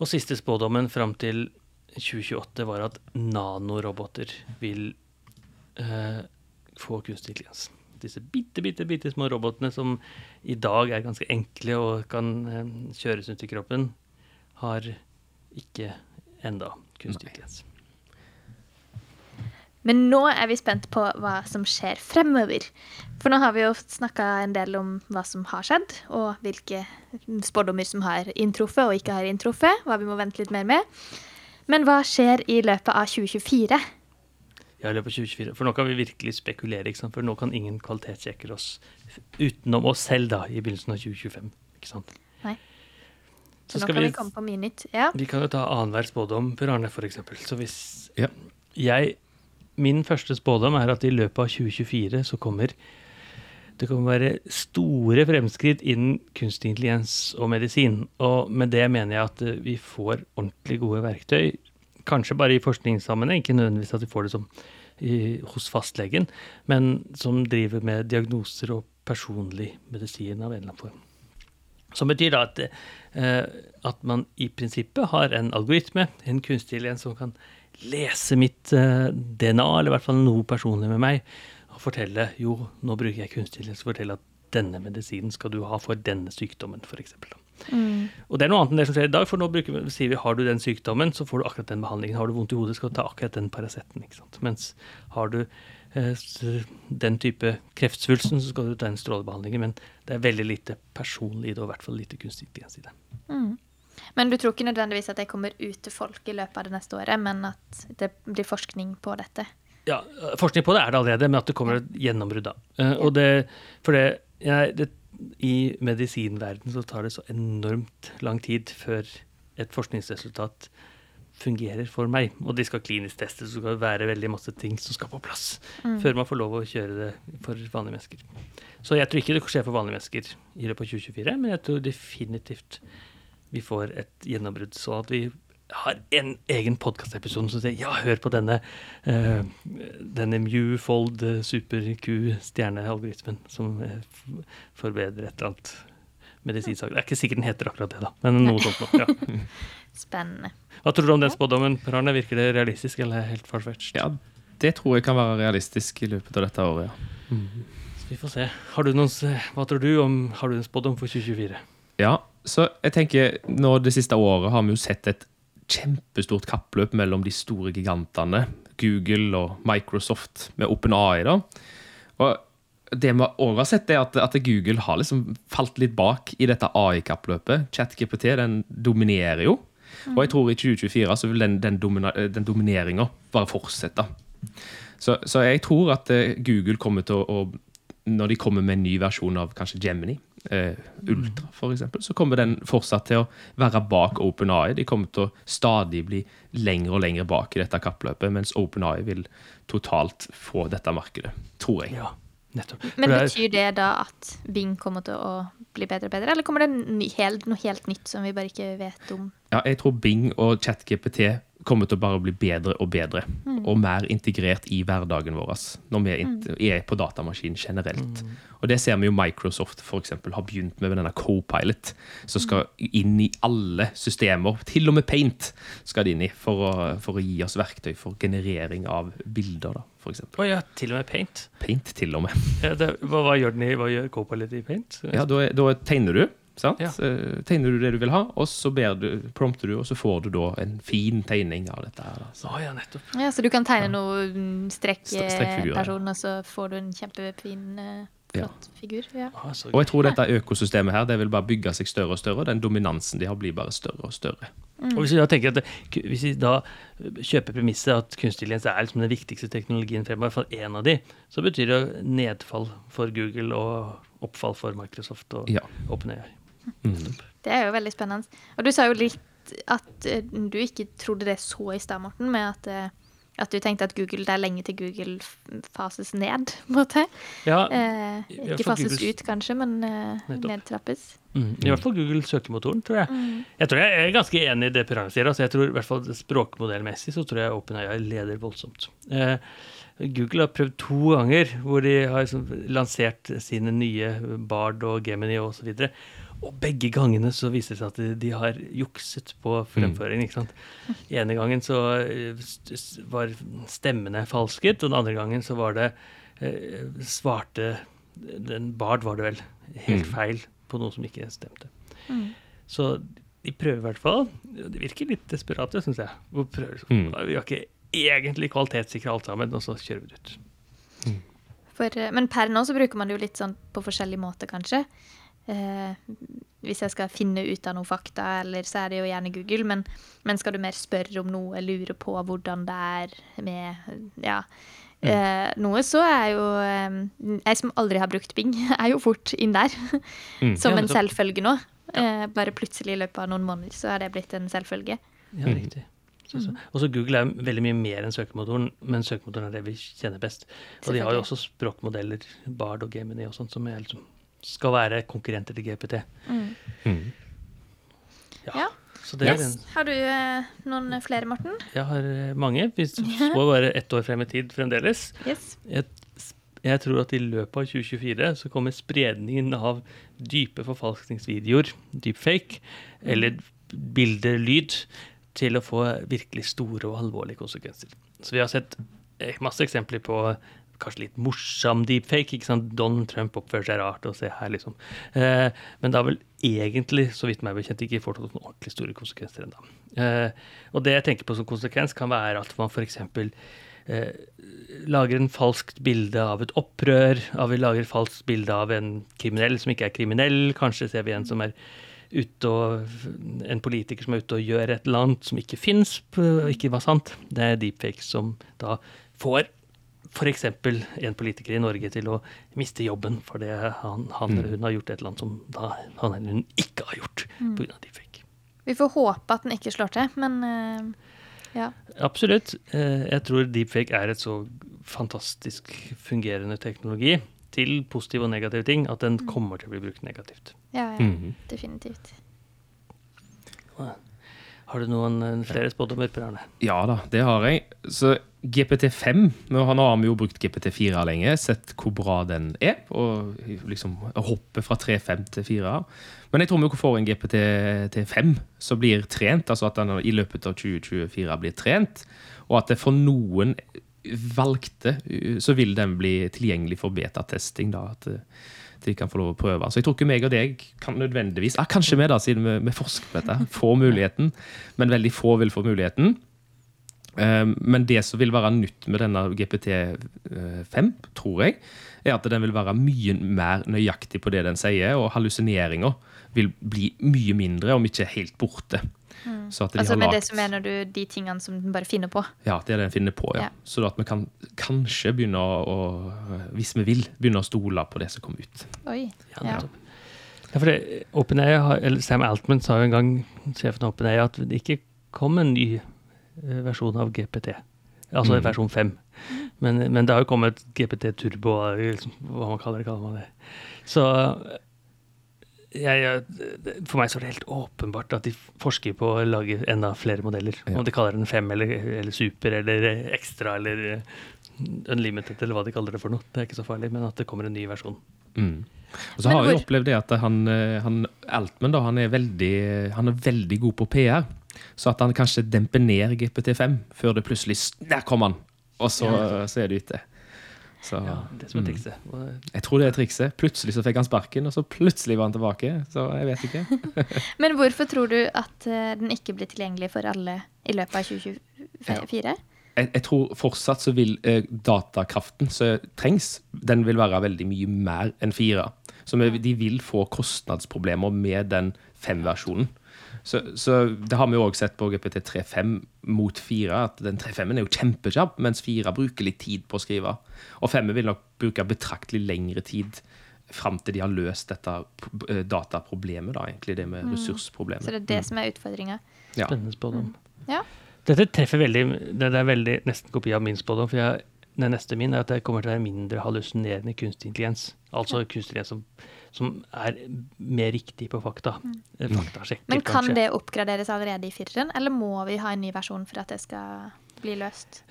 Og siste spådommen fram til 2028 var at nanoroboter vil eh, få kunstig intelligens. Disse bitte, bitte, bitte små robotene som i dag er ganske enkle og kan eh, kjøres ut i kroppen, har ikke enda kunstig intelligens. Men nå er vi spent på hva som skjer fremover. For nå har vi jo snakka en del om hva som har skjedd, og hvilke spådommer som har inntruffet og ikke har inntruffet. Hva vi må vente litt mer med. Men hva skjer i løpet av 2024? Ja, i løpet av 2024. For nå kan vi virkelig spekulere, ikke sant? for nå kan ingen kvalitetssjekke oss utenom oss selv da, i begynnelsen av 2025. Ikke sant? Nei. Så Så nå kan vi, vi, komme på mye nytt. Ja. vi kan jo ta annenhver spådom per Arne, f.eks. Så hvis Ja. jeg Min første spådom er at i løpet av 2024 så kommer det kommer være store fremskritt innen kunstig intelligens og medisin. Og med det mener jeg at eh, vi får ordentlig gode verktøy. Kanskje bare i forskningssammenheng, ikke nødvendigvis at vi får det som i, hos fastlegen, men som driver med diagnoser og personlig medisin av en eller annen form. Som betyr da at, eh, at man i prinsippet har en algoritme, en kunstig intelligens som kan lese mitt eh, DNA, eller i hvert fall noe personlig med meg, og fortelle jo, nå bruker jeg kunstig intelligens å fortelle at denne medisinen skal du ha for denne sykdommen, f.eks. Og det er noe annet enn det som skjer i dag, for nå bruker, vi- sier vi har du den sykdommen, så får du akkurat den behandlingen. Har du vondt i hodet, skal du ta akkurat den Paraceten. Mens har du eh, den type kreftsvulsten, så skal du ta den strålebehandlingen. Men det er veldig lite personlig i det, og i hvert fall lite kunstig intelligens i det. Men du tror ikke nødvendigvis at det kommer ut til folk i løpet av det neste året, men at det blir forskning på dette? Ja, forskning på det er det allerede, men at det kommer et gjennombrudd da. Eh, Og det, for det, jeg, det, I medisinverden så tar det så enormt lang tid før et forskningsresultat fungerer for meg. Og de skal klinisk testes, så skal det være veldig masse ting som skal på plass før man får lov å kjøre det for vanlige mennesker. Så jeg tror ikke det skjer for vanlige mennesker i løpet av 2024, men jeg tror definitivt vi får et gjennombrudd, Så at vi har en egen podkastepisode som sier ja, hør på denne, eh, denne Mew Fold eh, Super Q stjernealgoritmen som eh, forbedrer et eller annet medisinsak. Det er ikke sikkert den heter akkurat det, da, men noe sånt noe. Ja. Spennende. Hva tror du om den spådommen, Per Arne? Virker det realistisk eller helt farfetched? Ja, det tror jeg kan være realistisk i løpet av dette året, ja. Så Vi får se. Har du noen, hva tror du om Har du en spådom for 2024? Ja, så jeg tenker nå det siste året har vi jo sett et kjempestort kappløp mellom de store gigantene, Google og Microsoft med OpenAI da. Og det vi òg har sett er at, at Google har liksom falt litt bak i dette AI-kappløpet. ChatGPT den dominerer jo. Og jeg tror i 2024 så vil den, den, domina, den domineringa bare fortsette. Så, så jeg tror at eh, Google kommer til å, å Når de kommer med en ny versjon av kanskje Gemini, eh, Ultra f.eks., så kommer den fortsatt til å være bak OpenAI. De kommer til å stadig bli lenger og lenger bak i dette kappløpet, mens OpenAI vil totalt få dette markedet, tror jeg. Ja, nettopp. Men betyr det da at Bing kommer til å bli bedre og bedre, eller kommer det noe helt nytt som vi bare ikke vet om? Ja, jeg tror Bing og ChatGPT kommer til å bare bli bedre og bedre. Og mer integrert i hverdagen vår når vi er, er på datamaskin generelt. Og det ser vi jo Microsoft for eksempel, har begynt med med denne Copilot, som skal inn i alle systemer. Til og med Paint skal det inn i for å, for å gi oss verktøy for generering av bilder, da, for eksempel. Å ja, til og med Paint. Paint til og med. Ja, det, hva, hva gjør den i, hva gjør Copilot i Paint? Ja, da, da tegner du. Sant? Ja. Eh, Tegner du det du vil ha, og så ber du, prompter du, og så får du da en fin tegning av dette. her. da. Så- Å ja, nettopp. Ja, Så du kan tegne noe mm, ja. og så får du en kjempefin, eh, flott figur? Ja. Å, Og jeg tror dette økosystemet her, det vil bare bygge seg større og større, og den dominansen de har, blir bare større og større. Og hvis vi da tenker at det, hvis vi da kjøper premisset at kunstig intelligens er liksom den viktigste teknologien fremover, i hvert fall én av de, så betyr det nedfall for Google og oppfall for Microsoft og Ja. OpenAI. Mm. Det er jo veldig spennende. Og du sa jo litt at eh, du ikke trodde det så i stad, Morten, med at, eh, at du tenkte at Google, det er lenge til Google fases ned, på en måte. Ja, Eh, ikke fases Googles- ut, kanskje, men eh, nedtrappes. mm, I hvert fall Google søkemotoren, tror jeg. Jeg tror jeg er ganske enig i det Per Arne sier. Altså jeg tror i hvert fall Språkmodellmessig så tror jeg OpenAI leder voldsomt. Eh, Google har prøvd to ganger hvor de har liksom lansert sine nye Bard og Gemini og osv. Og begge gangene så viser det seg at de, de har jukset på fremføringen. ikke sant? ene gangen så eh, var stemmene falsket, og den andre gangen så var det eh, svarte den Bard var det vel helt Mm. feil på noe som ikke stemte. Mm. Så de prøver i hvert fall. De virker litt desperate, syns jeg. Prøver, Mm. Vi har ikke egentlig kvalitetssikra alt sammen, og så kjører vi det ut. For, eh, men per nå så bruker man det jo litt sånn på forskjellig måte, kanskje. Eh, hvis jeg skal finne ut av noen fakta, eller så er det jo gjerne Google, men, men skal du mer spørre om noe, lure på hvordan det er med ja, eh, noe, så er jo eh, Jeg som aldri har brukt Bing, er jo fort inn der. Mm. Som Ja, en selvfølge nå. Eh, bare plutselig i løpet av noen måneder så er det blitt en selvfølge. Ja, Mm. riktig. Så, så. Også Google er veldig mye mer enn søkemotoren, men søkemotoren er det vi kjenner best. Og de har jo også språkmodeller, Bard og Gemini og sånt, som er liksom, skal være konkurrenter til GPT. Mm. Ja. Ja. Så det er Yes. en, Har du eh, noen flere, Morten? jeg har eh, mange. Vi spår bare ett år frem i tid fremdeles. Yes. Jeg, jeg tror at i løpet av 2024 så kommer spredningen av dype forfalskningsvideoer, deepfake, eller bilder, lyd, til å få virkelig store og alvorlige konsekvenser. Så vi har sett eh, masse eksempler på kanskje litt morsom deepfake. ikke sant? Donald Trump oppfører seg rart, og se her, liksom. Eh, men det har vel egentlig, så vidt meg bekjent, ikke fått noen ordentlig store konsekvenser ennå. Eh, og det jeg tenker på som konsekvens, kan være at man f.eks. Eh, lager en falskt bilde av et opprør, av vi lager falskt bilde av en kriminell som ikke er kriminell. Kanskje ser vi en som er ute og En politiker som er ute og gjør et eller annet som ikke fins, ikke var sant. Det er deepfake som da får f.eks. en politiker i Norge til å miste jobben fordi han, han eller hun har gjort et eller annet som da han eller hun ikke har gjort pga. deepfake. Vi får håpe at den ikke slår til, men eh, ja. Absolutt. Eh, Jeg tror deepfake er et så fantastisk fungerende teknologi til positive og negative ting at den kommer til å bli brukt negativt. Ja, ja. Mhm. Definitivt. Har du noen eh, flere spådommer, Per Arne? Ja da, det har jeg. Så GPT5 Nå har vi jo brukt GPT4 lenge, sett hvor bra den er. Og liksom hoppe fra 3.5 til 4. Men jeg tror vi får en GPT5 som blir trent, altså at den i løpet av 2024 blir trent. Og at det for noen valgte så vil den bli tilgjengelig for betatesting. da, at eh, de kan få lov å prøve. Så jeg tror ikke meg og deg kan nødvendigvis ah, Kanskje vi, da, siden vi, vi forsker på dette, får muligheten. Men veldig få vil få muligheten. Um, men det som vil være nytt med denne GPT5, tror jeg, er at den vil være mye mer nøyaktig på det den sier, og hallusineringer vil bli mye mindre, om ikke helt borte. Så at de Altså har med det som så mener du de tingene som den bare finner på? ja, det er det en finner på, ja. Ja. Så at vi kan kanskje begynne å, hvis vi vil, begynne å stole på det som kommer ut. Oi. Ja, Ja. Ja, for det, OpenAI har, eller Sam Altman sa jo en gang, sjefen av OpenAI, at det ikke kom en ny eh, versjon av GPT. Altså Mm. versjon 5. Men, men det har jo kommet GPT Turbo, liksom, hva man kaller det. kaller man det. Så jeg, jeg, for meg så er det helt åpenbart at de forsker på å lage enda flere modeller. Ja. Om de kaller den 5 eller, eller super eller ekstra eller eh, unlimited eller hva de kaller det for noe. Det er ikke så farlig, men at det kommer en ny versjon. Mm. Og så har jeg hvor- opplevd det at han, eh, han Altman da, han er, veldig, han er veldig god på PR. Så at han kanskje demper ned GPT5 før det plutselig Der kom han! Og så, så er det ute. Så, Ja, det som er mm. trikset. Jeg tror det er trikset. Plutselig så fikk han sparken, og så plutselig var han tilbake. Så jeg vet ikke. Men hvorfor tror du at eh, den ikke blir tilgjengelig for alle i løpet av 2024? Jeg, jeg tror fortsatt så vil eh, datakraften som trengs, den vil være veldig mye mer enn fire. Så vi, de vil få kostnadsproblemer med den fem-versjonen. Så, så det har vi jo òg sett på GPT 3.5 mot 4, at den 3.5-en er jo kjempekjapp, mens 4 bruker litt tid på å skrive. Og 5 vil nok bruke betraktelig lengre tid fram til de har løst dette eh, dataproblemet, da, egentlig, det med ressursproblemet. Så det er det som er utfordringa. Ja. Spennende spådom. Ja. Dette treffer veldig Det er veldig nesten kopi av min spådom. For jeg, den neste min er at det kommer til å være mindre hallusinerende kunstig intelligens. Altså kunstig intelligens som, som er mer riktig på fakta. Eh, Faktasjekker, Men kan kanskje. det oppgraderes allerede i fireren, eller må vi ha en ny versjon for at det skal bli løst?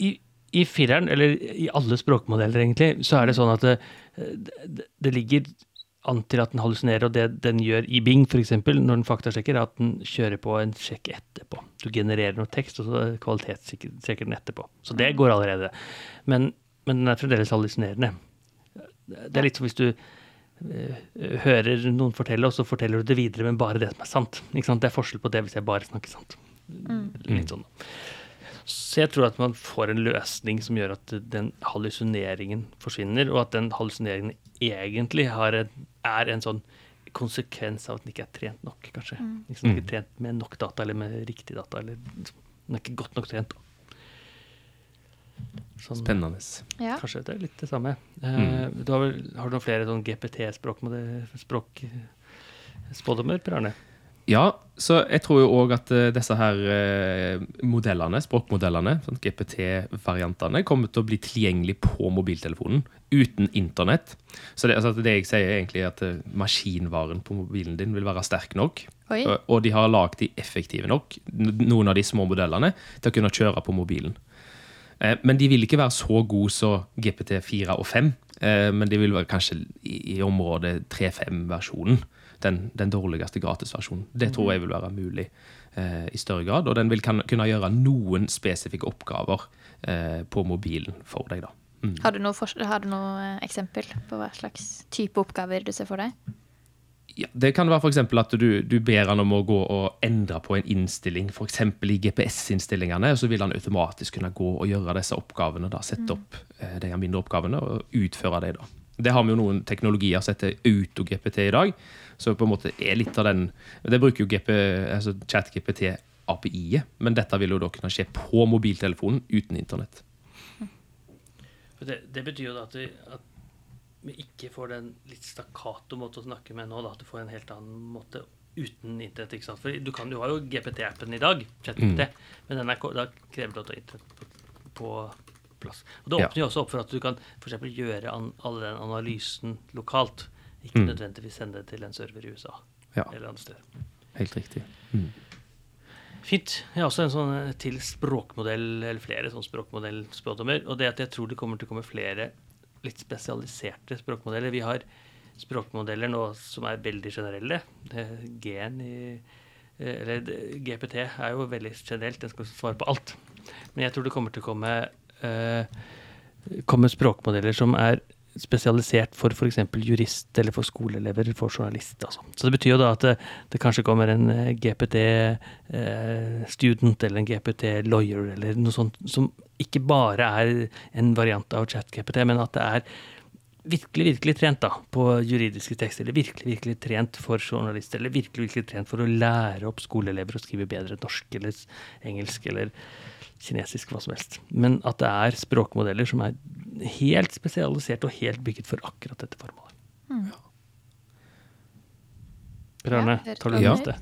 I, I fireren, eller i alle språkmodeller egentlig, så er det sånn at det, det, det ligger an til at den hallusinerer, og det den gjør i Bing f.eks., når den faktasjekker, er at den kjører på en sjekk etterpå. Du genererer noe tekst, og så kvalitetssjekker den etterpå. Så det går allerede. Men, men den er fremdeles hallusinerende. Det er litt som hvis du eh, hører noen fortelle, og så forteller du det videre, men bare det som er sant. Ikke sant? Det er forskjell på det hvis jeg bare snakker sant. Litt sånn. Så jeg tror at man får en løsning som gjør at den hallusineringen forsvinner, og at den hallusineringen egentlig har en, er en sånn konsekvens av at den ikke er trent nok, kanskje. Liksom ikke trent med nok data, eller med riktig data, eller liksom, den er ikke godt nok trent. Sånn, Spennende. Ja. Kanskje det er litt det samme. Eh, du har, vel, har du noen flere sånn GPT-språkspådommer, Per Arne? Ja, så jeg tror jo òg at eh, disse her eh, modellene, språkmodellene, sånn GPT-variantene, kommer til å bli tilgjengelig på mobiltelefonen uten internett. Så det, altså, det jeg sier, er egentlig at eh, maskinvaren på mobilen din vil være sterk nok. Oi. Og, og de har lagd de effektive nok, noen av de små modellene, til å kunne kjøre på mobilen. Eh, Men de vil ikke være så gode som GPT4 og 5. eh, Men de vil være kanskje i, området 3-5-versjonen. Den, den dårligste gratisversjonen. Det tror jeg vil være mulig eh, i større grad. Og den vil kan, kunne gjøre noen spesifikke oppgaver eh, på mobilen for deg. da. Mm. Har du noe, har du noe eh, eksempel på hva slags type oppgaver du ser for deg? Ja, det kan være for eksempel at du, du ber han om å gå og endre på en innstilling, f.eks. i GPS-innstillingene, og så vil han automatisk kunne gå og gjøre disse oppgavene. da, Sette opp eh, de mindre oppgavene og utføre dem. da. Det har vi jo noen teknologier som heter AutoGPT i dag, så på en måte er litt av den Det bruker jo GP, altså ChatGPT-API-et, men dette vil jo da kunne skje på mobiltelefonen uten internett. Det, det betyr jo da at, at ikke får den litt stakkato måte å snakke med nå, da, at du får en helt annen måte uten internett. ikke sant? For du, kan, du har jo GPT-appen i dag, mm. men den er, da krever det at du har internett på, plass. Og Det åpner jo også opp for at du kan for eksempel gjøre an, all den analysen lokalt. Ikke nødvendigvis sende det til en server i USA Ja, eller andre steder. helt riktig. Fint. Jeg har også en sånn eh, til språkmodell, eller flere sånne språkmodellspådommer. Og det at jeg tror det kommer til å komme flere litt spesialiserte språkmodeller. Vi har språkmodeller nå som er veldig generelle. Det er i eh, Eller GPT er jo veldig generelt, den skal svare på alt. Men jeg tror det kommer til å komme, eh, komme språkmodeller som er spesialisert for f.eks. jurist eller for skoleelever, for journalist. Altså. Så det betyr jo da at det, det kanskje kommer en eh, GPT-student eller en GPT-lawyer eller noe sånt, som ikke bare er en variant av chat-GPT, men at det er virkelig, virkelig trent da, på juridiske tekster, eller virkelig, virkelig trent for journalister, eller virkelig, virkelig trent for å lære opp skoleelever å skrive bedre norsk eller engelsk eller kinesisk, hva som helst. Men at det er språkmodeller som er helt spesialisert og helt bygget for akkurat dette formålet. Per Arne, Ja, tar du Ja. det?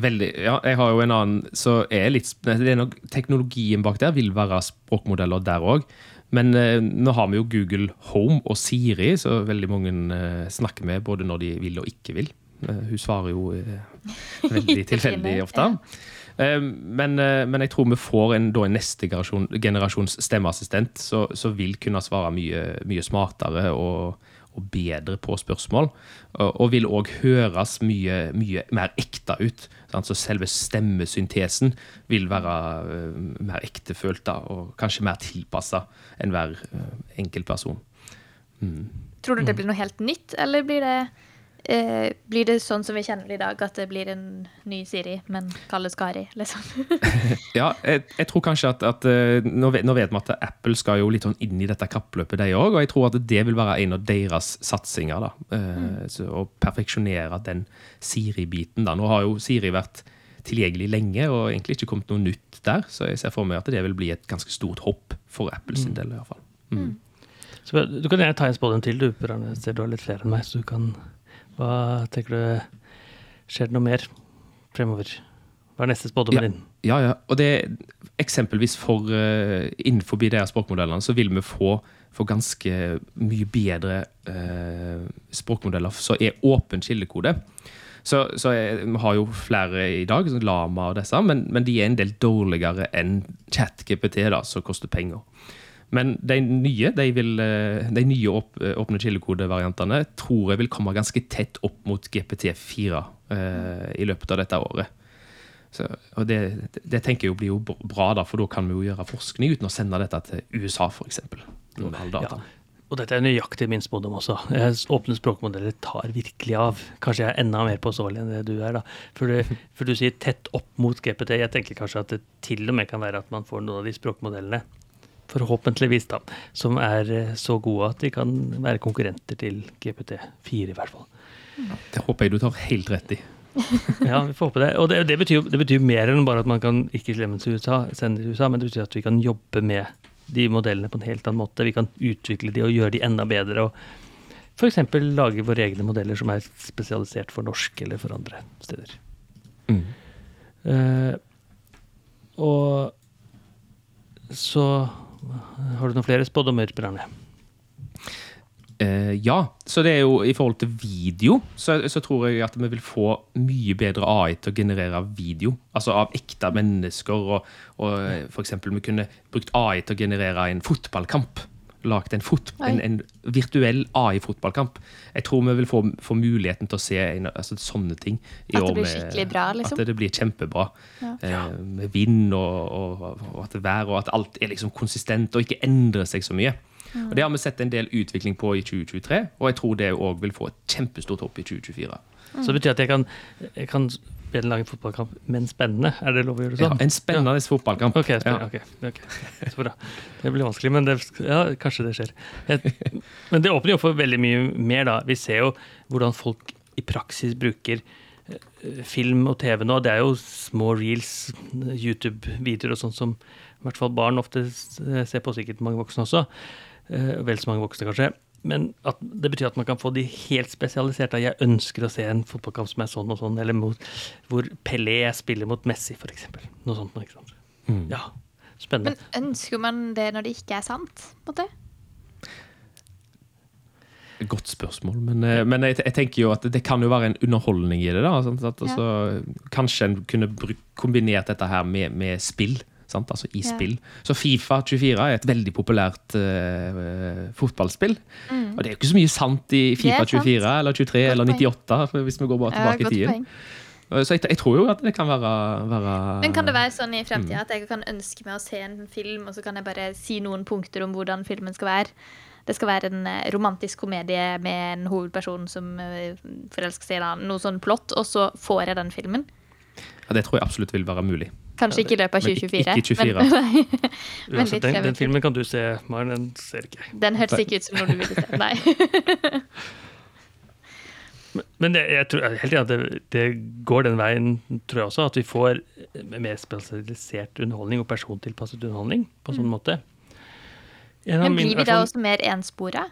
Veldig, ja, jeg har jo en annen så er litt, det er nok, Teknologien bak der vil være språkmodeller der òg. Men eh, nå har vi jo Google Home og Siri, så veldig mange eh, snakker med både når de vil og ikke vil. Eh, hun svarer jo eh, veldig tilfeldig ofte. Eh, men, eh, men jeg tror vi får en, en neste generasjon, generasjons stemmeassistent som vil kunne svare mye, mye smartere og, og bedre på spørsmål. Og, og vil òg høres mye, mye mer ekte ut. Sant? Så selve stemmesyntesen vil være eh, mer ektefølt da, og kanskje mer tilpassa enn hver uh, Mm. Tror du det blir noe helt nytt, eller blir det Eh, blir det sånn som vi kjenner det i dag, at det blir en ny Siri, men kalles Kari, liksom? Ja, jeg, jeg tror kanskje at, at eh, nå, vet, nå vet vi at Apple skal jo litt sånn inn i dette kappløpet, de òg. Og jeg tror at det vil være en av deres satsinger. da, eh, så, Å perfeksjonere den Siri-biten. da. Nå har jo Siri vært tilgjengelig lenge og egentlig ikke kommet noe nytt der. Så jeg ser for meg at det vil bli et ganske stort hopp for Apples mm. del. i hvert fall. Mm. Så du kan gjerne ta en spådom til, du. Jeg ser du har litt flere enn meg. så du kan... Hva tenker du Skjer det noe mer fremover? Hva er neste spådommen Ja. din? Ja, ja. Og det eksempelvis for uh, innenfor de språkmodellene, så vil vi få, få ganske mye bedre uh, språkmodeller som er åpen kildekode. Så, så jeg, vi har jo flere i dag, sånn Lama og disse, men, men de er en del dårligere enn ChatGPT, som koster penger. Men de nye, de, vil, eh, de nye opp, åpne kildekodevariantene tror jeg vil komme ganske tett opp mot GPT4 eh, i løpet av dette året. Så, og det, det tenker jeg jo blir jo bra, da, for da kan vi jo gjøre forskning uten å sende dette til USA, f.eks. Ja. Og dette er nøyaktig min spådom også. Åpne språkmodeller tar virkelig av. Kanskje jeg er enda mer påståelig enn det du er. da. For, du, for du sier tett opp mot GPT. Jeg tenker kanskje at det til og med kan være at man får noen av de språkmodellene, forhåpentligvis, da, som er eh, så gode at de kan være konkurrenter til GPT4, i hvert fall. Det håper jeg du tar helt rett i. Ja, vi får håpe det. Og det, det, betyr, det betyr mer enn bare at man kan ikke slemme til USA, sende til USA, men det betyr at vi kan jobbe med de modellene på en helt annen måte. Vi kan utvikle de og gjøre de enda bedre. og F.eks. lage våre egne modeller som er spesialisert for norsk eller for andre steder. Mm. Uh, og så har du noen flere spådommer, Brenne? Uh, ja, så det er jo i forhold til video, så, så tror jeg at vi vil få mye bedre AI til å generere video. Altså av ekte mennesker. Og, og for eksempel vi kunne brukt AI til å generere en fotballkamp. Lagt en, en, en virtuell AI-fotballkamp. Jeg tror vi vil få, få muligheten til å se en, altså, sånne ting. i At det år blir skikkelig bra, liksom? At det blir kjempebra. Ja. Eh, med vind og, og, og at det vær, og at alt er liksom konsistent og ikke endrer seg så mye. Og Det har vi sett en del utvikling på i 2023, og jeg tror det òg vil få et kjempestort hopp i 2024. Så det betyr at jeg kan, jeg kan bedre en lang fotballkamp, men spennende? Er det lov å gjøre det sånn? Ja, en spennende fotballkamp. Ok, spennende, ok. Så bra. Det blir vanskelig, men det, ja, kanskje det skjer. Jeg, men det åpner jo for veldig mye mer, da. Vi ser jo hvordan folk i praksis bruker eh, film og TV nå. Det er jo små reels, YouTube-videoer og sånn som i hvert fall barn ofte ser på, sikkert mange voksne også. Eh, Vel så mange voksne, kanskje. Men at det betyr at man kan få de helt spesialiserte. Jeg ønsker å se en fotballkamp som er sånn og sånn, eller mot, hvor Pelé spiller mot Messi, f.eks. Noe sånt. Ikke sant? Ja, spennende. Men ønsker man det når det ikke er sant? på en måte? Godt spørsmål, men, eh, men jeg, jeg tenker jo at det kan jo være en underholdning i det. da, sant? At, altså, Kanskje en kunne kombinert dette her med, med spill. Sant? Altså i Ja. spill. Så Fifa 24 er et veldig populært uh, fotballspill. Og det er jo ikke så mye sant i Mm. Fifa sant. 24 eller 23 Godt eller poeng. 98, hvis vi går bare Ja, tilbake i tiden. poeng. Så jeg, jeg tror jo at det kan være, være Men kan det være sånn i Mm. at jeg kan ønske meg å se en film, og så kan jeg bare si noen punkter om hvordan filmen skal være? Det skal være en eh, romantisk komedie med en hovedperson som eh, forelsker seg i en annen. Noe sånn plott, og så får jeg den filmen. ja, Det tror jeg absolutt vil være mulig. Kanskje ikke i løpet av Men ikke- 2024. ikke 24. Men, nei. men Uansett, den, den filmen kan du se, Maren. Den ser ikke jeg. Den hørtes ikke ut som noe du ville se. Nei. Men- det, jeg tror helt enig at det, det går den veien, tror jeg også. At vi får mer spesialisert underholdning og persontilpasset underholdning på sånn måte. En Men blir vi da også mer enspora?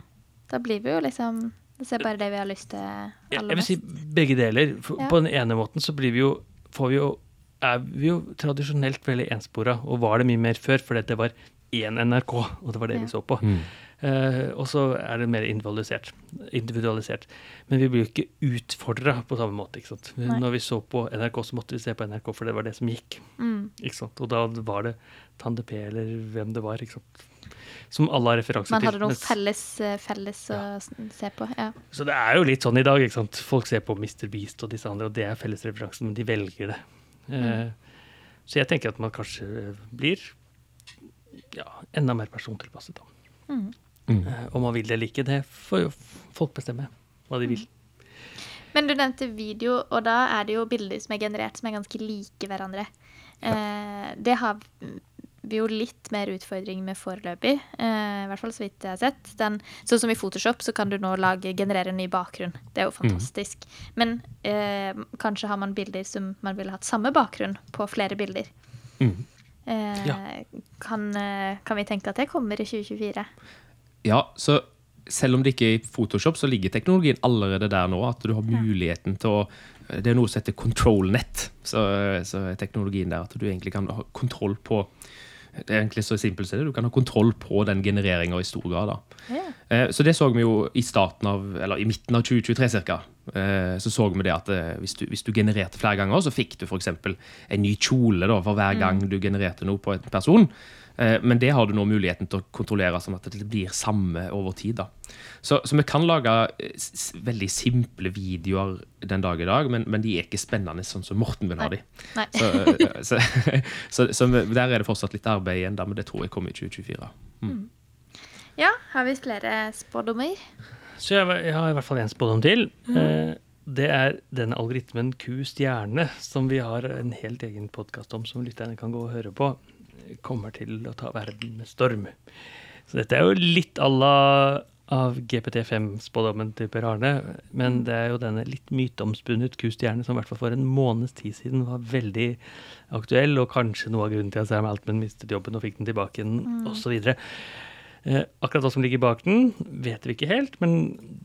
Da blir vi jo liksom Det ser bare det vi har lyst til aller mest. jeg vil si begge deler. For, Ja. På den ene måten så blir vi jo, får vi jo er vi jo tradisjonelt veldig enspora, og var det mye mer før, fordi det var én NRK, og det var det Ja. vi så på. Eh, og så er det mer individualisert. individualisert. Men vi blir jo ikke utfordra på samme måte. ikke sant? Nei. Når vi så på NRK, så måtte vi se på NRK, for det var det som gikk. Mm. ikke sant? Og da var det Tande P eller hvem det var. ikke sant? Som alle har referanser til. Man hadde noe felles, felles, ja. å se på. Ja. så det er jo litt sånn i dag. ikke sant? Folk ser på Mr. Beast og disse andre, og det er fellesreferansen, men de velger det. Eh, så jeg tenker at man kanskje blir ja, enda mer persontilpasset. da. Mm. Mm. om man vil det eller ikke, det får jo folk bestemme hva de vil. Men du nevnte video, og da er det jo bilder som er generert som er ganske like hverandre. Ja. det har vi jo litt mer utfordring med foreløpig, eh, i hvert fall så vidt jeg har sett. Den, sånn som i Photoshop så kan du nå lage, generere en ny bakgrunn. Det er jo fantastisk. Men eh, kanskje har man bilder som man ville hatt samme bakgrunn på flere bilder. Mm. Eh, Ja. kan, eh, kan vi tenke at det kommer i 2024? Ja, så selv om det ikke er i Photoshop, så ligger teknologien allerede der nå. At du har muligheten til å Det er noe som heter control net. Så, så er teknologien der at du egentlig kan ha kontroll på Det er egentlig så simpelt som det. Du kan ha kontroll på den genereringa i stor grad. da. Ja. Eh, Så det så vi jo i starten av, eller i midten av 2023 ca. Så så vi det at eh, hvis du, hvis du genererte flere ganger, så fikk du f.eks. en ny kjole da, for hver gang du genererte noe på en person. Eh, Men det har du nå muligheten til å kontrollere sånn at det blir samme over tid. da. Så, så vi kan lage eh, veldig simple videoer den dag i dag, men, men de er ikke spennende sånn som Morten vil ha de. Nei. Så, eh, så, så, så der er det fortsatt litt arbeid igjen, da, men det tror jeg kommer i 2024. ja, har vi flere spådommer? Så jeg, jeg har i hvert fall én spådom til. Eh, det er denne algoritmen Q-stjerne, som vi har en helt egen podkast om, som lytterne kan gå og høre på, kommer til å ta verden med storm. Så dette er jo litt à la av GPT5-spådommen til Per Arne, men det er jo denne litt myteomspunnet Q-stjerne som i hvert fall for en måneds tid siden var veldig aktuell, og kanskje noe av grunnen til at Sam Altman mistet jobben og fikk den tilbake igjen, og osv. Eh, akkurat hva som ligger bak den, vet vi ikke helt, men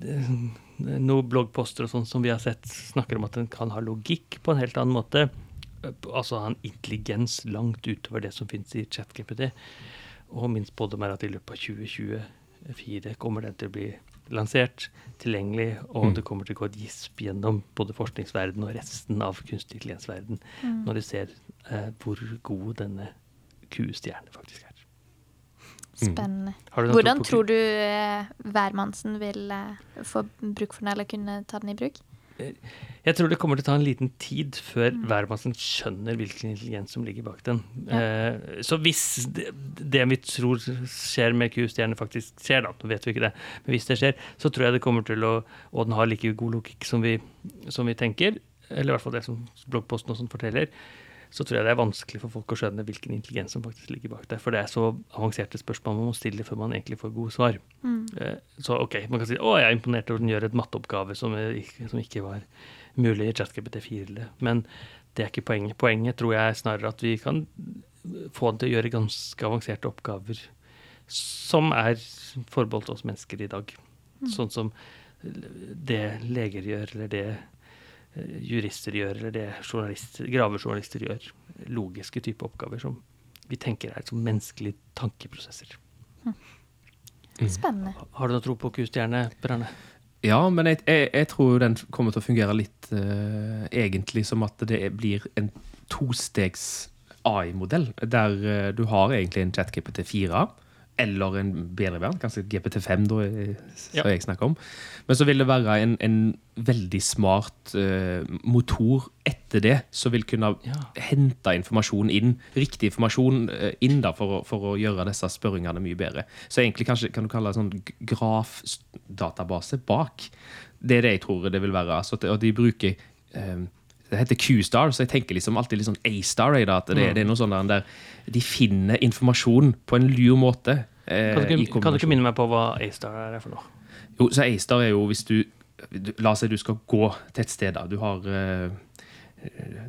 eh, noen bloggposter og sånn som vi har sett, snakker om at den kan ha logikk på en helt annen måte. Altså ha en intelligens langt utover det som finnes i ChatGPT. Og min spådom er at i løpet av 2024 kommer den til å bli lansert, tilgjengelig, og Mm. det kommer til å gå et gisp gjennom både forskningsverdenen og resten av kunstig intelligens-verden når de ser eh, hvor god denne Q-stjerne faktisk er. Spennende. Mm. Hvordan tro tror du eh, hvermannsen vil eh, få bruk for den, eller kunne ta den i bruk? Jeg tror det kommer til å ta en liten tid før hvermannsen skjønner hvilken intelligens som ligger bak den. Ja. så hvis det, det vi tror skjer med Q-stjerne, faktisk skjer, da, nå vet vi ikke det, men hvis det skjer, så tror jeg det kommer til å Og den har like god logikk som vi, som vi tenker, eller i hvert fall det som bloggposten og sånn forteller, så tror jeg det er vanskelig for folk å skjønne hvilken intelligens som faktisk ligger bak der. For det er så avanserte spørsmål man må stille før man egentlig får gode svar. Mm. Så ok, man kan si å, jeg er imponert over at den gjør et matteoppgave som, ikke- som ikke var mulig i ChatGPT 4. Men det er ikke poenget. Poenget tror jeg er snarere at vi kan få den til å gjøre ganske avanserte oppgaver som er forbeholdt oss mennesker i dag. Sånn som det leger gjør, eller det eh, jurister gjør, eller det gravejournalister gjør. Logiske type oppgaver som vi tenker er som menneskelige tankeprosesser. Spennende. Har du noe tro på Q-stjerne, Ja, men jeg, jeg, jeg tror den kommer til å fungere litt uh, egentlig som at det blir en tostegs AI-modell, der uh, du har egentlig en ChatGPT 4, eller en bedre verden, kanskje GPT5, da, eh, som Ja. jeg snakker om. Men så vil det være en, en veldig smart uh, motor etter det, som vil kunne Ja. hente informasjon inn, riktig informasjon uh, inn da, for, for å gjøre disse spørringene mye bedre. Så egentlig kanskje kan du kalle det en sånn grafdatabase bak. Det er det jeg tror det vil være. Altså, og de bruker eh, det heter Q-star, så jeg tenker liksom alltid litt sånn A-star. At det, det er noe sånn der, de finner informasjon på en lur måte. eh, Kan du, kan du ikke minne meg på hva A-star er for noe? Jo, så A-star er jo hvis du du- La oss si du skal gå til et sted. da. Du har, eh,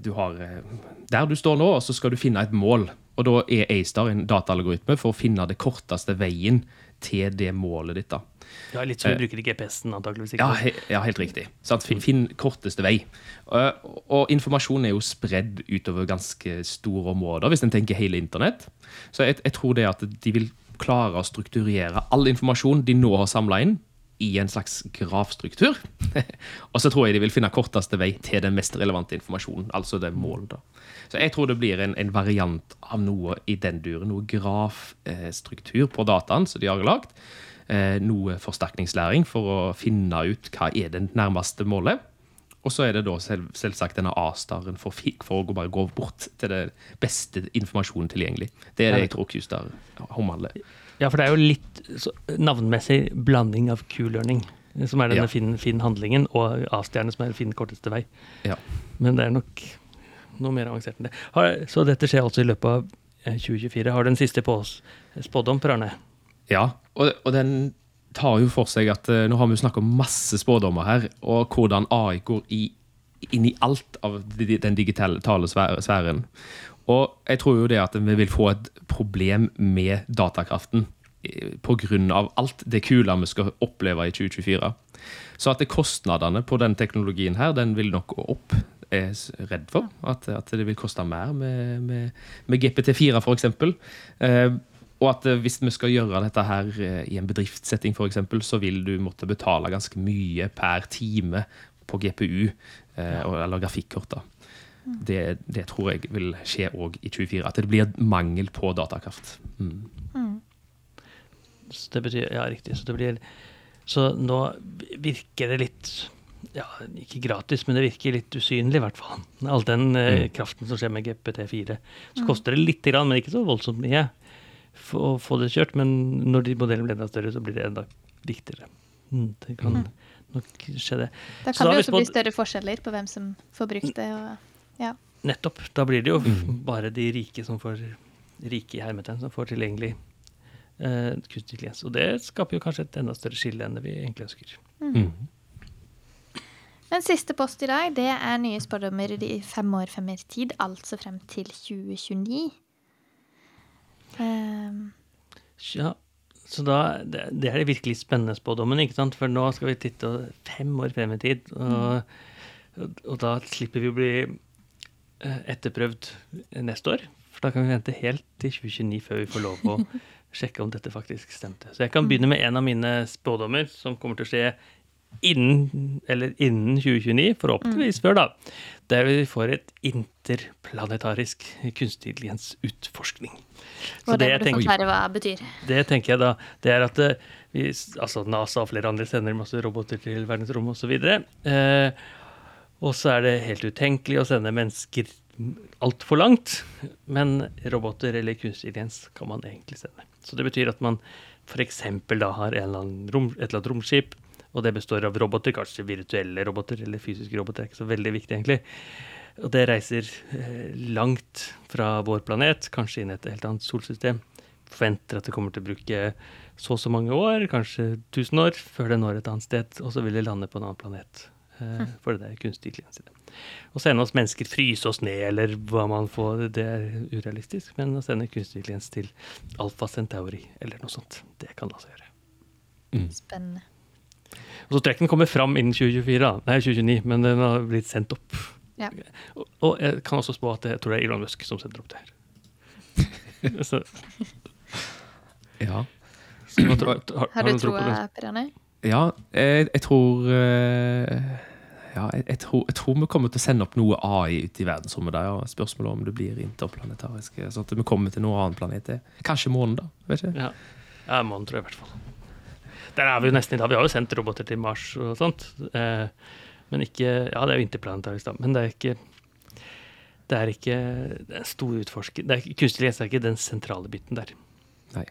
du har eh, Der du står nå, og så skal du finne et mål. Og da er A-star en dataalgoritme for å finne det korteste veien til det målet ditt. da. Ja, Litt som du bruker i GPS-en, antakeligvis. Ja, he, ja helt riktig. Finn, finn korteste vei. Uh, og informasjon er jo spredd utover ganske store områder, hvis en tenker hele internett. Så jeg, jeg tror det at de vil klare å strukturere all informasjon de nå har samla inn, i en slags grafstruktur. og så tror jeg de vil finne korteste vei til den mest relevante informasjonen, altså det målet. da. Så jeg tror det blir en, en variant av noe i den duren. Noe grafstruktur på dataen som de har lagd. Eh, noe forsterkningslæring for å finne ut hva er det nærmeste målet. Og så er det da selv, selvsagt denne A-staren for, for å gå- bare gå bort til det beste informasjonen tilgjengelig. Det er det jeg tror Q-star omhandler. Ja, for det er jo litt så, navnmessig blanding av Q-learning. som er denne Ja. fin, fin, handlingen, og A-stjerne, som er fin korteste vei. Ja. Men det er nok noe mer avansert enn det. Har, så dette skjer altså i løpet av eh, 2024. Har du en siste på oss spådom, Per Arne? Ja, og, og den tar jo for seg at eh, nå har vi jo snakket om masse spådommer her, og hvordan AI går i, inn i alt av den digitale sfæ- sfæren. Og jeg tror jo det at vi vil få et problem med datakraften pga. grunn av alt det kule vi skal oppleve i 2024. Så at kostnadene på den teknologien her, den vil nok gå opp. Jeg er redd for at, at det vil koste mer med, med, med GPT4 for eksempel. Eh, og at eh, hvis vi skal gjøre dette her eh, i en bedriftssetting for eksempel, så vil du måtte betale ganske mye per time på GPU, eh, og- eller grafikkort. da. Det, det tror jeg vil skje òg i 24, At det blir mangel på datakraft. Mm. Så det betyr, ja, riktig. Så, det blir, så nå virker det litt ja, Ikke gratis, men det virker litt usynlig, i hvert fall. All den eh, Mm. kraften som skjer med GPT4. Så koster det lite grann, men ikke så voldsomt mye å få det kjørt. Men når de modellene blir enda større, så blir det enda viktigere. Mm, det kan Mm. nok skje det. Da kan så det vi også bli større forskjeller på hvem som får brukt det. Og, ja. Nettopp. Da blir det jo Mm. bare de rike som får rike i hermetegn, som får tilgjengelig eh, kunstig intelligens. Og det skaper jo kanskje et enda større skille enn det vi egentlig ønsker. Mm. Men siste post i dag, det er nye spådommer i fem år frem i tid, altså frem til 2029. Ehm, Ja, så da, det, det er de virkelig spennende spådommene, ikke sant? For nå skal vi titte fem år frem i tid, og, og da slipper vi å bli eh, etterprøvd neste år. For da kan vi vente helt til 2029 før vi får lov å sjekke om dette faktisk stemte. Så jeg kan begynne med en av mine spådommer som kommer til å skje innen, eller innen 2029, forhåpentligvis før da. Der vi får et interplanetarisk kunstig intelligens-utforskning. Så og det må tenker- hva det betyr. det tenker jeg da, det er at eh, vi, altså NASA og flere andre sender masse roboter til verdensrommet osv. Eh, og så er det helt utenkelig å sende mennesker altfor langt. Men roboter eller kunstig intelligens kan man egentlig sende. Så det betyr at man f.eks. da har en eller rom, et eller annet romskip, og det består av roboter, kanskje virtuelle roboter eller fysiske roboter, det er ikke så veldig viktig egentlig. Og det reiser eh, langt fra vår planet, kanskje inn i et helt annet solsystem. Forventer at det kommer til å bruke så og så mange år, kanskje 1000 år, før det når et annet sted, og så vil det lande på en annen planet. Eh, for det er kunstig intelligens. Å sende oss mennesker, fryse oss ned, eller hva man får, det er urealistisk. Men å sende kunstig intelligens til Alfa Centauri, eller noe sånt, det kan la seg gjøre. Spennende. Og så tror jeg ikke den kommer fram innen 2024, da. Nei, 2029, men den har blitt sendt opp. Ja. Og, og jeg kan også spå at jeg tror det er Elon Musk som sender opp det her. så, Ja. så har, tror- har, Har du noen tro på troa, det? Per Arne? Ja, jeg, jeg tror eh, Ja, jeg, jeg, tror, jeg tror vi kommer til å sende opp noe AI ut i verdensrommet der. Ja. Spørsmålet om det blir interplanetarisk. Sånn at vi kommer til noen annen planet. Kanskje månen, da. Vet ikke. Ja, ja månen tror jeg i hvert fall. Der er vi jo nesten i dag. Vi har jo sendt roboter til Mars og sånt. Eh, men ikke Ja, det er jo interplanetarisk, da. Men det er ikke det er ikke det er stor utforsker. Det er, kunstig er ikke den sentrale biten der. Nei.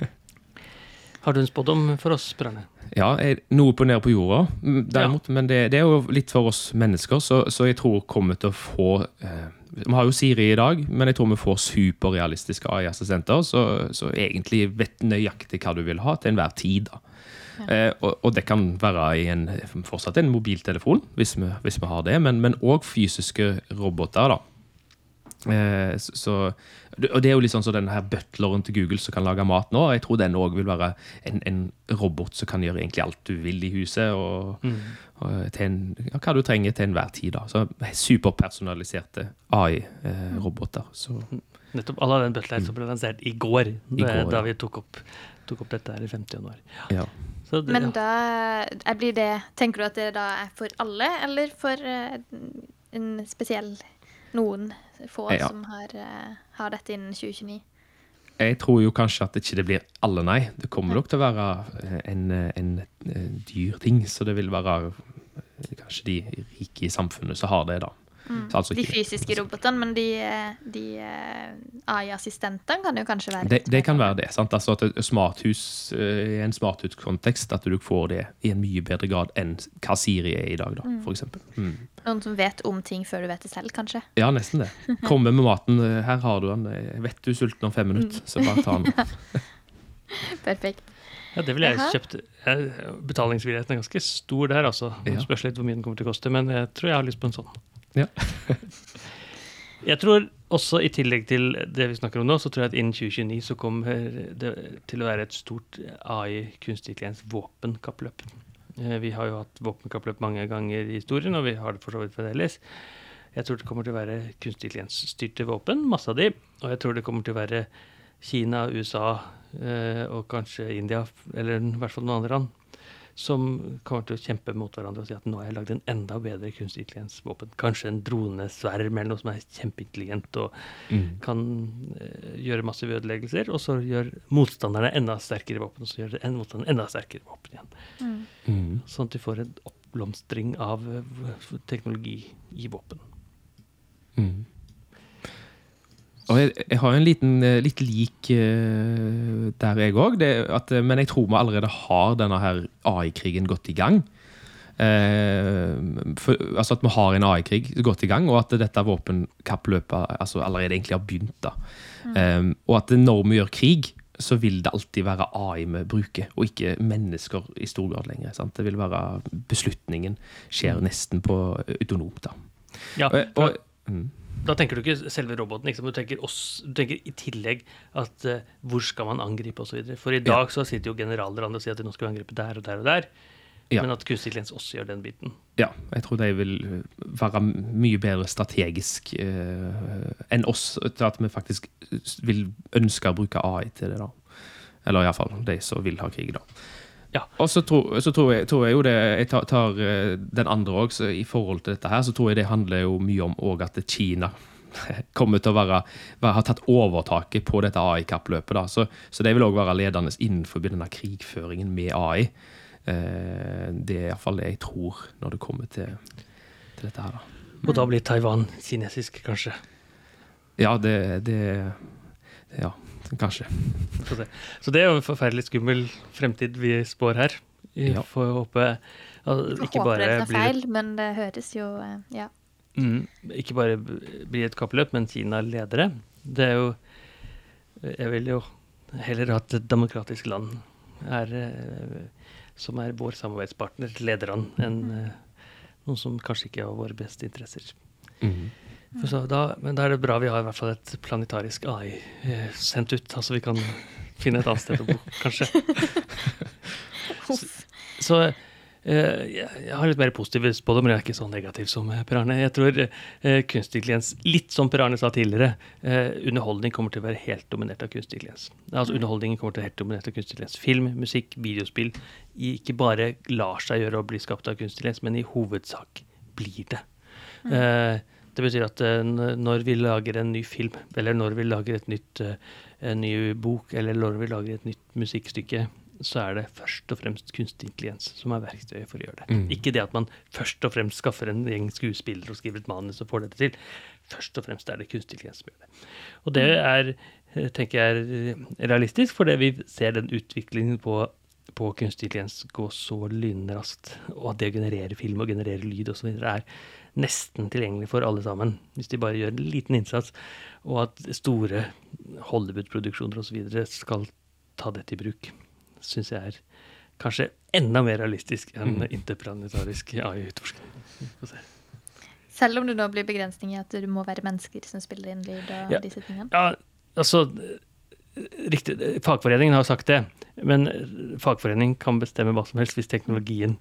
Har du en spådom for oss, Per Ja, noe på ned på jorda, derimot. Ja. Men det, det er jo litt for oss mennesker, så, så jeg tror kommer til å få eh, Vi har jo Siri i dag, men jeg tror vi får superrealistiske AI-assistenter så, så egentlig vet nøyaktig hva du vil ha til enhver tid. da. Eh, og, og det kan være i en, fortsatt en mobiltelefon, hvis vi, hvis vi har det, men òg fysiske roboter. da. Eh, så, så, og det er jo litt sånn som den her butleren til Google som kan lage mat nå. Jeg tror den òg vil være en, en robot som kan gjøre egentlig alt du vil i huset. Og, og til en, ja, hva du trenger til enhver tid. da. Så Superpersonaliserte AI-roboter. Eh, Nettopp alle den butleren som ble lansert i går, I går, da ja. vi tok opp, tok opp dette her i 50 januar. ja. Så det, Men da er- blir det Tenker du at det da er for alle, eller for eh, en spesiell noen få Ja. som har, eh, har dette innen 2029? Jeg tror jo kanskje at det ikke blir alle, nei. Det kommer nok til å være eh, en, en, en dyr ting. Så det vil være eh, kanskje de rike i samfunnet som har det, da. Så altså De fysiske robotene, men de, eh, de eh, AI-assistentene kan jo kanskje være det, det kan sånn. være det. sant? Altså at smarthus, eh, I en smarthuskontekst at du får det i en mye bedre grad enn hva Siri er i dag, da, for eksempel. Mm. Noen som vet om ting før du vet det selv, kanskje. Ja, nesten det. Komme med maten. Her har du den. Vet du sulten om fem minutter, så bare ta den. Perfekt. Ja, det ville jeg kjøpt. Betalingsvilligheten er ganske stor der, altså. Det spørs litt hvor mye den kommer til å koste, men jeg tror jeg har lyst på en sånn. Ja. jeg tror også, i tillegg til det vi snakker om nå, så tror jeg at innen 2029 så kommer det til å være et stort AI, kunstig intelligens, våpenkappløp. Eh, Vi har jo hatt våpenkappløp mange ganger i historien, og vi har det for så vidt fremdeles. Jeg tror det kommer til å være kunstig intelligens-styrte våpen, masse av de. Og jeg tror det kommer til å være Kina, USA eh, og kanskje India, eller i hvert fall noen andre land, som kommer til å kjempe mot hverandre og si at nå har jeg lagd en enda bedre kunstig intelligens-våpen. Kanskje en dronesverm eller noe som er kjempeintelligent og Mm. kan eh, gjøre massive ødeleggelser. Og så gjør motstanderne enda sterkere våpen, og så gjør det en motstander enda sterkere våpen igjen. Mm. Sånn at du får en oppblomstring av eh, teknologi i våpen. Mm. Og jeg, jeg har en liten, eh, litt lik uh, der, jeg òg. Men jeg tror vi allerede har denne her AI-krigen gått i gang. Uh, for, altså at vi har en AI-krig gått i gang, og at dette våpenkappløpet altså allerede egentlig har begynt. da. Eh, og at når vi gjør krig, så vil det alltid være AI vi bruker, og ikke mennesker i stor grad lenger. Sant? Det vil være Beslutningen skjer nesten på autonomt. da. Ja, Og, og, mm. Da tenker du ikke selve roboten, liksom. du, tenker oss, du tenker i tillegg at uh, hvor skal man angripe osv. For i dag så sitter jo generaler og sier at nå skal vi angripe der og der og der. Ja. Men at kunstig intelligens også gjør den biten. Ja, jeg tror de vil være mye bedre strategisk uh, enn oss, til at vi faktisk vil ønske å bruke AI til det. da. Eller iallfall de som vil ha krig, da. Ja. Og så tror, så tror, jeg, tror jeg jo det Jeg tar, tar eh, den andre òg, i forhold til dette her, så tror jeg det handler jo mye om òg at Kina kommer til å være, være, ha tatt overtaket på dette AI-kappløpet. Så, så de vil òg være ledende innenfor denne krigføringen med AI. Eh, det er iallfall det jeg tror når det kommer til, til dette her. da. Og da blir Taiwan kinesisk, kanskje. Ja, det, det Ja, kanskje. Så det er jo en forferdelig skummel fremtid vi spår her. Vi Ja. får håpe at ikke håper bare det blir feil, men det høres jo eh, Ja. Mm, ikke bare blir et kappløp, men Kina leder det. Det er jo Jeg vil jo heller ha et demokratisk land er, eh, som er vår samarbeidspartner, leder an, enn mm. noen som kanskje ikke har våre beste interesser. Mhm. Så da, men da er det bra vi har i hvert fall et planetarisk AI eh, sendt ut, altså vi kan finne et annet sted å bo, kanskje. Så eh, jeg har litt mer positive spådommer, jeg er ikke så negativ som eh, Per Arne. Jeg tror eh, kunstig intelligens, litt som Per Arne sa tidligere, eh, underholdning kommer til å være helt dominert av kunstig intelligens. Altså Underholdningen kommer til å være helt dominert av kunstig intelligens. Film, musikk, videospill ikke bare lar seg gjøre å bli skapt av kunstig intelligens, men i hovedsak blir det. Eh, det betyr at eh, når vi lager en ny film, eller når vi lager et nytt, eh, en ny bok, eller når vi lager et nytt musikkstykke, så er det først og fremst kunstig intelligens som er verktøyet for å gjøre det. Mm. Ikke det at man først og fremst skaffer en gjeng skuespillere og skriver et manus og får dette til. Først og fremst er det kunstig intelligens som gjør det. Og det er, eh, tenker jeg, er realistisk, fordi vi ser den utviklingen på, på kunstig intelligens gå så lynraskt, og at det å generere film og generere lyd osv. er nesten tilgjengelig for alle sammen, hvis de bare gjør en liten innsats, og at store Hollywood-produksjoner osv. skal ta dette i bruk, syns jeg er kanskje enda mer realistisk enn Mm. interplanetarisk AI-utforskning. Vi får se. Selv om det nå blir begrensning i at det må være mennesker som spiller inn lyd og Ja. disse tingene. Ja, altså Riktig, fagforeningen har sagt det, men fagforening kan bestemme hva som helst hvis teknologien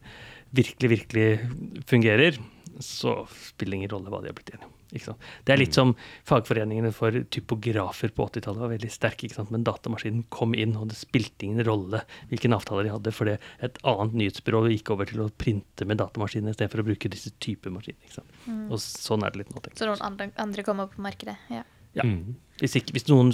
virkelig, virkelig fungerer. Så spiller det ingen rolle hva de har blitt enige om. Ikke sant? Det er litt som fagforeningene for typografer på 80-tallet var veldig sterke, ikke sant? men datamaskinen kom inn, og det spilte ingen rolle hvilken avtale de hadde, fordi et annet nyhetsbyrå gikk over til å printe med datamaskiner istedenfor å bruke disse typer maskiner. Ikke sant? Og sånn er det litt nå. Så noen andre, andre kommer på markedet. Ja. Ja. Mm. Hvis, ikke, hvis noen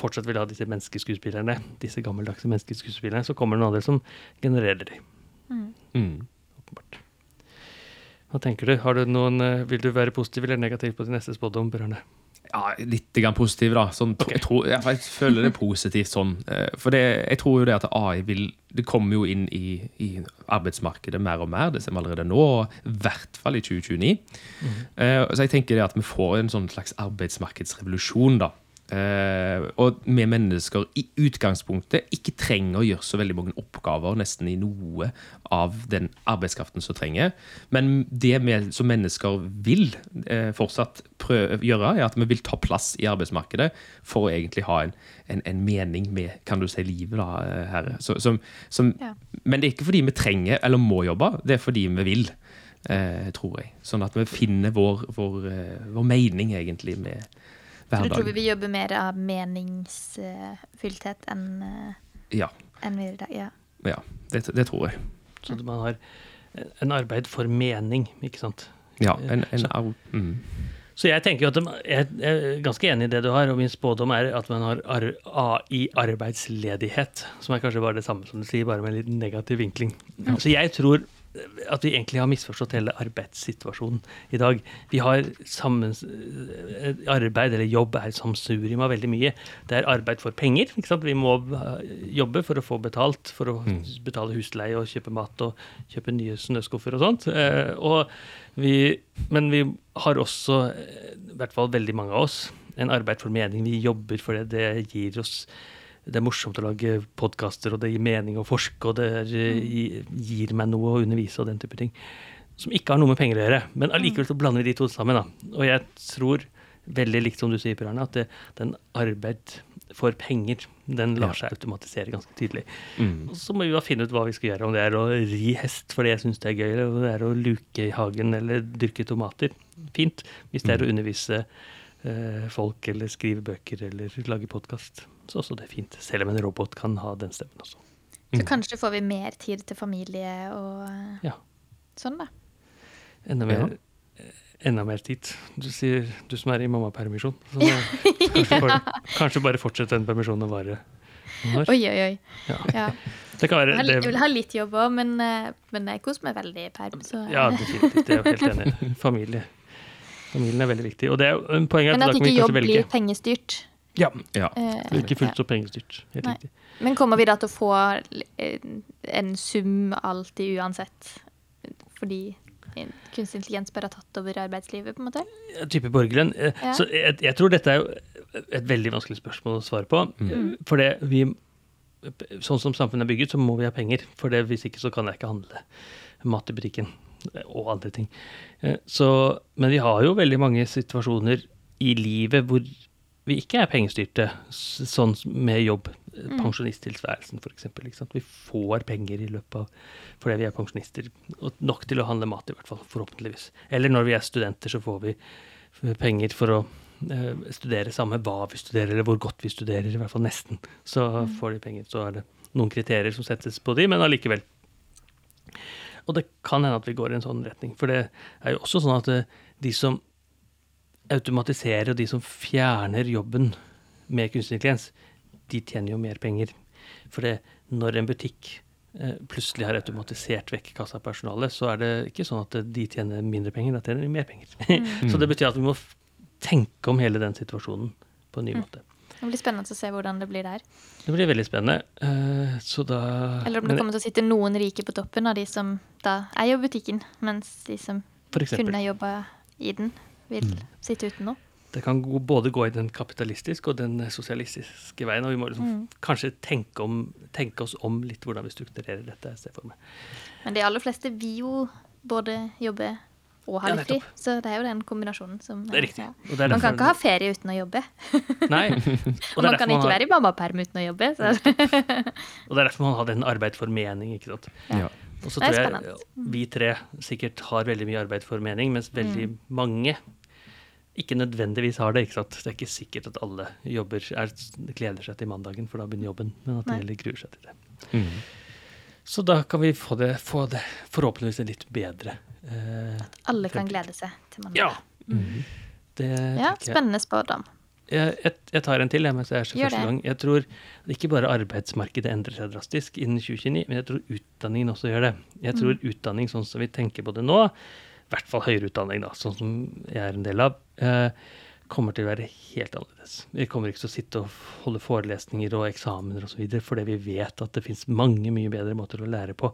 fortsatt vil ha disse menneskeskuespillerne, disse gammeldagse menneskeskuespillerne, så kommer det noen andre som genererer dem. Mm. åpenbart. Hva tenker du? Har du noen, eh, vil du være positiv eller negativ på de neste spådom, Per Ja, litt grann positiv, da. Sånn, jeg, tror, jeg, jeg føler det positivt sånn. Eh, For det, jeg tror jo det at AI vil Det kommer jo inn i, i arbeidsmarkedet mer og mer. Det ser vi allerede nå, og i hvert fall i 2029. Eh, så jeg tenker det at vi får en sånn slags arbeidsmarkedsrevolusjon, da. Eh, og vi mennesker i utgangspunktet ikke trenger å gjøre så veldig mange oppgaver nesten i noe av den arbeidskraften som trenger. Men det vi som mennesker vil eh, fortsatt prøve gjøre, er at vi vil ta plass i arbeidsmarkedet for å egentlig ha en, en, en mening med kan du si, livet. da, herre. Så, som, som, Ja. Men det er ikke fordi vi trenger eller må jobbe, det er fordi vi vil. Eh, tror jeg. Sånn at vi finner vår, vår, eh, vår mening egentlig med Så du tror vi jobber mer av meningsfyllthet enn eh, Ja, enn videre dag? Ja. ja det, det tror jeg. Så at man har en arbeid for mening, ikke sant. Ja, en, en, så, mm. Så jeg tenker jo at jeg er ganske enig i det du har, og min spådom er at man har AI-arbeidsledighet, som er kanskje bare det samme som du sier, bare med en litt negativ vinkling. Så jeg tror at vi egentlig har misforstått hele arbeidssituasjonen i dag. Vi har sammen, arbeid eller jobb er sammensurium av veldig mye. Det er arbeid for penger. ikke sant? Vi må eh, jobbe for å få betalt, for å betale husleie og kjøpe mat og kjøpe nye snøskuffer og sånt. Eh, Og vi, men vi har også, eh, i hvert fall veldig mange av oss, en arbeid for mening. Vi jobber for det. Det gir oss det er morsomt å lage podkaster, og det gir mening å forske, og det er, gi- gir meg noe å undervise og den type ting. Som ikke har noe med penger å gjøre. Men allikevel så blander vi de to sammen. da. Og jeg tror, veldig likt som du sier, Per Arne, at det, den arbeid for penger, den lar seg automatisere ganske tydelig. Mm. Og så må vi da finne ut hva vi skal gjøre. Om det er å ri hest fordi jeg syns det er gøy, eller om det er å luke i hagen eller dyrke tomater. Fint. Hvis det er å undervise eh, folk eller skrive bøker eller lage podkast, så også det er fint. Selv om en robot kan ha den stemmen også. Så kanskje får vi mer tid til familie og eh, Ja. sånn, da. Enda mer, ja. enda mer tid. Du sier du som er i mammapermisjon. Så nå- kanskje, bare, kanskje bare fortsette den permisjonen å vare noen år. Oi, oi, oi. Ja. Ja. Det kan Jeg, være har litt- jeg vil ha litt jobb òg, men, eh, men jeg koser meg veldig i perm. Så. Ja, definitivt. Det er jeg helt enig i. Familie. Familien er veldig viktig. Og det er jo en poeng er at men da at kan vi ikke jobb blir pengestyrt. Ja, Ja. eh, ikke fullt så pengestyrt. Helt Nei. riktig. Men kommer vi da til å få eh, en sum alltid uansett? Fordi kunstig intelligens bare har tatt over arbeidslivet, på en måte? Ja, Type borgerlønn. Eh, Ja. Så jeg, jeg tror dette er jo et veldig vanskelig spørsmål å svare på. Mm. For det vi Sånn som samfunnet er bygget, så må vi ha penger. For det, hvis ikke så kan jeg ikke handle mat i butikken. Og andre ting. Eh, Så, men vi har jo veldig mange situasjoner i livet hvor vi ikke er pengestyrte, sånn med jobb. Mm. Pensjonisttilværelsen, f.eks. Vi får penger i løpet av fordi vi er pensjonister. Og nok til å handle mat, i hvert fall. Forhåpentligvis. Eller når vi er studenter, så får vi penger for å eh, studere samme hva vi studerer, eller hvor godt vi studerer. I hvert fall nesten. Så får de penger. Så er det noen kriterier som settes på de, men allikevel. Og det kan hende at vi går i en sånn retning. For det er jo også sånn at eh, de som automatiserer, og de som fjerner jobben med kunstig intelligens, de tjener jo mer penger. For det, når en butikk eh, plutselig har automatisert vekk kassapersonalet, så er det ikke sånn at de tjener mindre penger, da tjener de mer penger. så det betyr at vi må tenke om hele den situasjonen på en ny måte. Det blir spennende å se hvordan det blir der. Det blir veldig spennende. eh, Så da Eller om det kommer til å sitte noen rike på toppen av de som da eier butikken, mens de som kunne jobba i den, vil sitte uten noe. Det kan gå, både gå i den kapitalistiske og den sosialistiske veien. Og vi må liksom kanskje tenke, om, tenke oss om litt hvordan vi strukturerer dette. ser jeg for meg. Men de aller fleste vil jo både jobbe og ha Ja, litt fri. Så det er jo den kombinasjonen som Det er riktig. ja. Og det er Man kan ikke ha ferie uten å jobbe. Nei. Og Og man kan man ikke har- være i mammaperm uten å jobbe. Så. Og det er derfor man har den arbeid for mening. ikke sant? Ja. Og så tror jeg vi tre sikkert har veldig mye arbeid for mening, mens veldig Mm. mange ikke nødvendigvis har det. ikke sant? Det er ikke sikkert at alle jobber er, gleder seg til mandagen, for da begynner jobben, men at de heller gruer seg til det. Mm. Så da kan vi få det, få det forhåpentligvis litt bedre. Eh, Alle kan glede seg til mandag. ja! Det Ja, spennende spådom. Jeg, jeg, jeg tar en til, jeg, mens jeg er så første gang. Jeg tror ikke bare arbeidsmarkedet endrer seg drastisk innen 2029, men jeg tror utdanningen også gjør det. Jeg tror Mm. utdanning sånn som vi tenker på det nå, hvert fall høyere utdanning, da, sånn som jeg er en del av, eh, kommer til å være helt annerledes. Vi kommer ikke til å sitte og holde forelesninger og eksamener osv. fordi vi vet at det finnes mange mye bedre måter å lære på.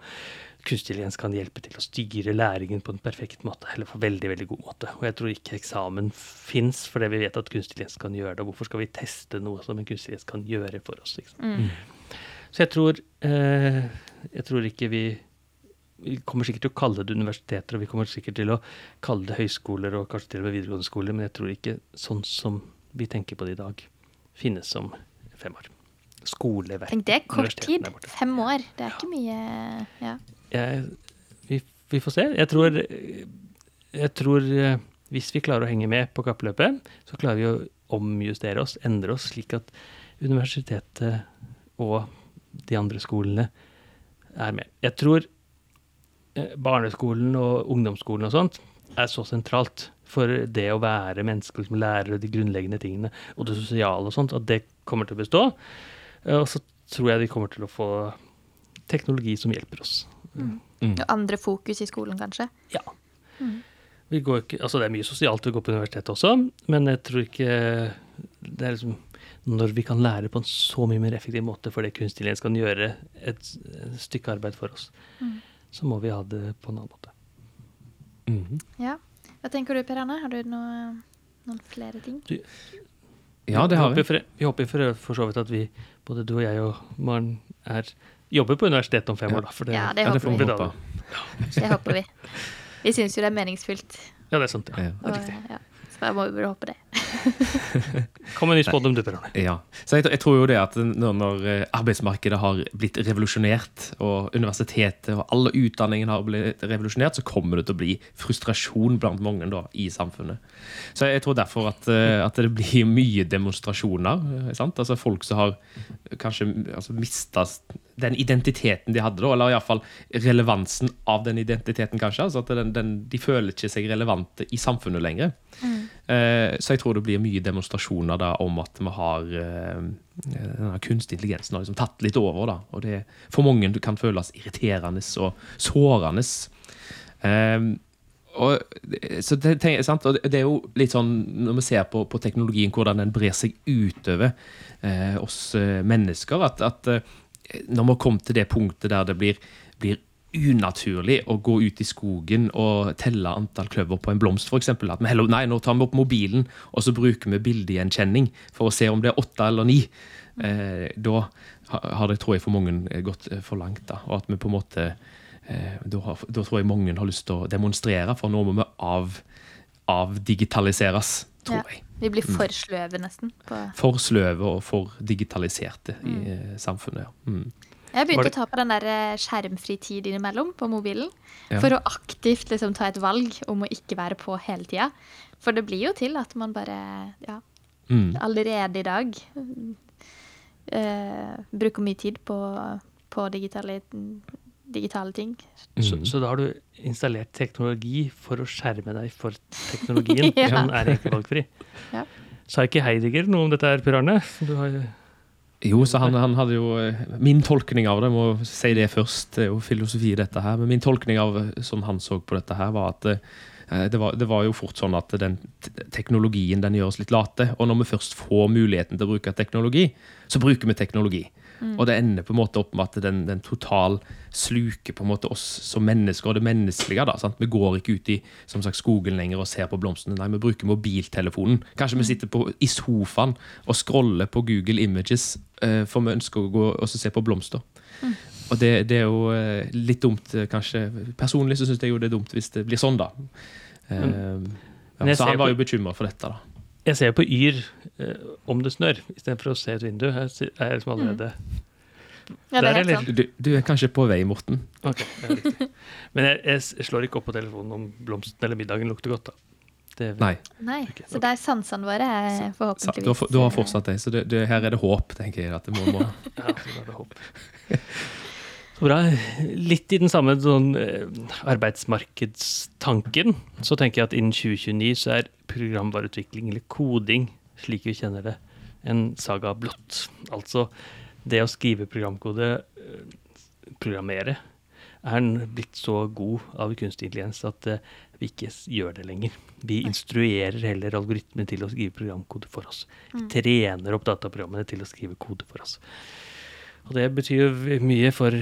Kunstig intelligens kan hjelpe til å styre læringen på en perfekt måte, eller på veldig veldig god måte. Og jeg tror ikke eksamen fins fordi vi vet at kunstig intelligens kan gjøre det. Hvorfor skal vi teste noe som en kunstig intelligens kan gjøre for oss? Mm. Så jeg tror, eh, jeg tror ikke vi vi kommer sikkert til å kalle det universiteter, og vi kommer sikkert til å kalle det høyskoler og kanskje til og med videregående skoler, men jeg tror ikke sånn som vi tenker på det i dag, finnes om fem år. Skoleverk. Tenk det, kort tid. er. Fem år. Det er ikke mye ja. Jeg, vi, vi får se. Jeg tror, jeg tror eh, hvis vi klarer å henge med på kappløpet, så klarer vi å omjustere oss, endre oss, slik at universitetet og de andre skolene er med. Jeg tror barneskolen og ungdomsskolen og sånt er så sentralt for det å være menneske som lærer de grunnleggende tingene, og det sosiale og sånt, at det kommer til å bestå. Eh, Og så tror jeg vi kommer til å få teknologi som hjelper oss. Og andre fokus i skolen, kanskje. Ja. Vi går ikke, altså det er mye sosialt å gå på universitetet også, men jeg tror ikke det er liksom Når vi kan lære på en så mye mer effektiv måte fordi kunstig intelligens kan gjøre et, et stykke arbeid for oss, så må vi ha det på en annen måte. Mhm. Ja. Hva tenker du, Per Arne? Har du noe, noen flere ting? Ja, det har vi. for, vi håper for, for så vidt at vi, både du og jeg og Maren, er, jobber på universitetet om fem år. Da, for det, Ja, det håper det vi. da. Det håper vi. Vi syns jo det er meningsfylt. Ja, det er sant. Ja. Ja. Og, ja. Så da må vi bare håpe det. Kom med en ny spådom, du, Per Ja. Så jeg, jeg tror jo det at når, når eh, arbeidsmarkedet har blitt revolusjonert, og universitetet og alle utdanningene har blitt revolusjonert, så kommer det til å bli frustrasjon blant mange da, i samfunnet. Så jeg tror derfor at, eh, at det blir mye demonstrasjoner. eh, Sant? Altså Folk som har kanskje altså, mista den identiteten de hadde, da, eller iallfall relevansen av den identiteten, kanskje. altså at den, den, De føler ikke seg relevante i samfunnet lenger. Eh, så jeg tror det blir mye demonstrasjoner da om at vi har eh, denne kunstig intelligensen har liksom tatt litt over. da, Og det for mange kan føles irriterende og sårende. Eh, og, så det, og det er jo litt sånn når vi ser på, på teknologien, hvordan den brer seg utover eh, oss eh, mennesker, at, at eh, når vi har kommet til det punktet der det blir, blir unaturlig å gå ut i skogen og telle antall kløver på en blomst, f.eks. At vi heller, nei, nå tar vi opp mobilen og så bruker vi bildegjenkjenning for å se om det er åtte eller ni. Eh, da har det, tror jeg, for mange gått eh, for langt. da, Og at vi på en måte eh, da, har, da tror jeg mange har lyst til å demonstrere, for nå må vi av, avdigitaliseres, tror Ja. jeg. Vi blir for sløve, nesten. På. For sløve og for digitaliserte i eh, samfunnet. ja. Mm. Jeg begynte det- å ta på den der eh, skjermfri tid innimellom på mobilen. Ja. For å aktivt liksom ta et valg om å ikke være på hele tida. For det blir jo til at man bare ja, Mm. allerede i dag uh, bruker mye tid på, på digitale, digitale ting. Så, Mm. så da har du installert teknologi for å skjerme deg for teknologien. Ja. Den er egentlig valgfri. Ja. Sa ikke Heidegger noe om dette her, Per Arne? Du har jo Jo, så han, han hadde jo eh, Min tolkning av det, må si det først, det er jo filosofi dette her, men min tolkning av eh, sånn han så på dette her, var at eh, det var, det var jo fort sånn at den teknologien den gjør oss litt late. Og når vi først får muligheten til å bruke teknologi, så bruker vi teknologi. Og det ender på en måte opp med at den, den total sluker på en måte oss som mennesker og det menneskelige. da, sant? Vi går ikke ut i som sagt, skogen lenger og ser på blomstene. Nei, vi bruker mobiltelefonen. Kanskje vi sitter på, i sofaen og scroller på Google Images, uh, for vi ønsker å gå og se på blomster. Og det, det er jo uh, litt dumt, eh, kanskje. Personlig så syns jeg jo det er dumt hvis det blir sånn, da. Uh, Men ja, så han var jo bekymra for dette, da. Jeg ser på Yr eh, om det snør, istedenfor å se et vindu. Jeg er liksom allerede Ja, det er eller? Du, du er kanskje på vei, Morten. Ok, det er riktig. Men jeg, jeg slår ikke opp på telefonen om blomsten eller middagen lukter godt. da. Det, Nei. Nei, Okay, så der sansene våre er forhåpentligvis Du har, du har fortsatt det, så det, det, her er det håp, tenker jeg. at det må, må. Ja, så da er det håp. Så bra. Litt i den samme sånn, eh, arbeidsmarkedstanken, så tenker jeg at innen 2029 så er programvareutvikling, eller koding, slik vi kjenner det, en saga blått. Altså det å skrive programkode, eh, programmere, er blitt så god av kunstig intelligens at eh, vi ikke gjør det lenger. Vi instruerer heller algoritmene til å skrive programkode for oss. Vi trener opp dataprogrammene til å skrive kode for oss. Og det betyr jo mye for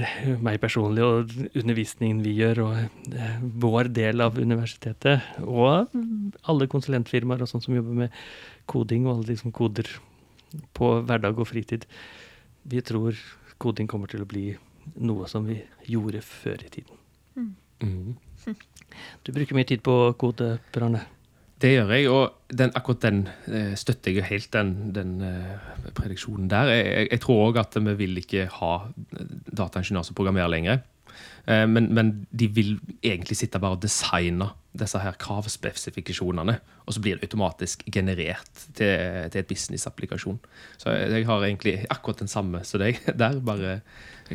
meg personlig og undervisningen vi gjør, og eh, vår del av universitetet. Og alle konsulentfirmaer og sånn som jobber med koding, og alle de som koder på hverdag og fritid. Vi tror koding kommer til å bli noe som vi gjorde før i tiden. Mm. Du bruker mye tid på kode, Per Arne. Det gjør jeg, og den, akkurat den eh, støtter jeg jo helt, den, den eh, prediksjonen der. Jeg, jeg, tror òg at vi vil ikke ha dataingeniører som programmerer lenger. Eh, men, men de vil egentlig sitte bare og designe disse her kravspesifikasjonene, og så blir det automatisk generert til, til et businessapplikasjon. Så jeg, jeg har egentlig akkurat den samme som deg der, bare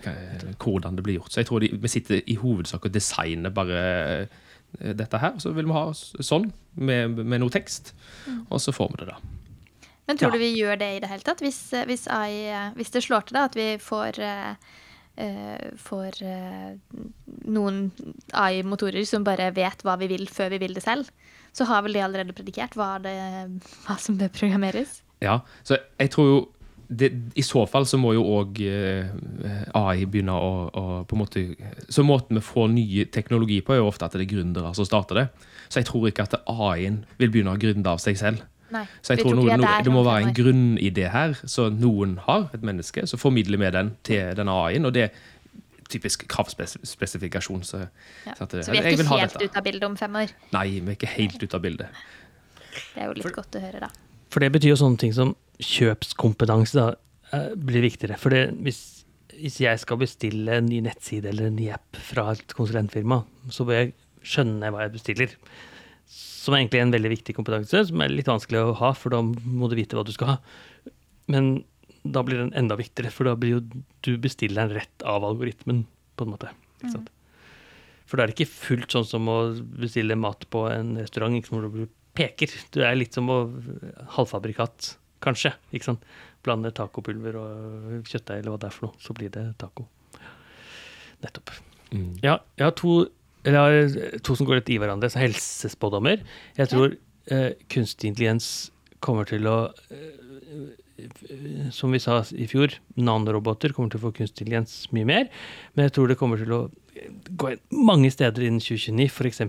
kan- hvordan det blir gjort. Så jeg tror de, vi sitter i hovedsak og designer bare eh, dette her, så vil vi ha sånn, med, med noe tekst, og så får vi det da. Men tror Ja. du vi gjør det i det hele tatt? Hvis, eh, hvis, AI, eh, hvis det slår til, da, at vi får, uh, eh, får eh, noen AI-motorer som bare vet hva vi vil før vi vil det selv, så har vel de allerede predikert hva, det, hva som bør programmeres? Ja, så jeg tror jo det, I så fall så må jo òg AI begynne å, å på en måte Så måten vi får ny teknologi på, er jo ofte at det er gründere som starter det. Så jeg tror ikke at AI-en vil begynne å gründe av seg selv. Nei. Så jeg tror noen, der det må være en grunnidé her, så noen har, et menneske, så formidler vi den til denne AI-en. Og det er typisk kravspesifikasjon. Så, Ja. så, at det, Så vi er ikke helt ut ute av bildet om fem år. Nei, vi er ikke helt ute av bildet. Det er jo litt godt å høre, da. For det betyr jo sånne ting som kjøpskompetanse da, eh, blir viktigere. For hvis, hvis jeg skal bestille en ny nettside eller en ny app fra et konsulentfirma, så bør jeg skjønne hva jeg bestiller. Som er egentlig en veldig viktig kompetanse, som er litt vanskelig å ha, for da må du vite hva du skal ha. Men da blir den enda viktigere, for da blir jo du bestilleren rett av algoritmen, på en måte. Ikke sant? For da er det ikke fullt sånn som å bestille mat på en restaurant, ikke som hvor du peker. Du er litt som å halvfabrikat, kanskje. ikke sant? Blande tacopulver og kjøttdeig eller hva det er for noe, så blir det taco. Nettopp. Mm. Ja, jeg har to, eller jeg har to som går litt i hverandre, så helsespådommer. Jeg tror eh, kunstig intelligens kommer til å eh, som vi sa i fjor, nanoroboter kommer til å få kunstig intelligens mye mer. Men jeg tror det kommer til å gå mange steder innen 2029, f.eks.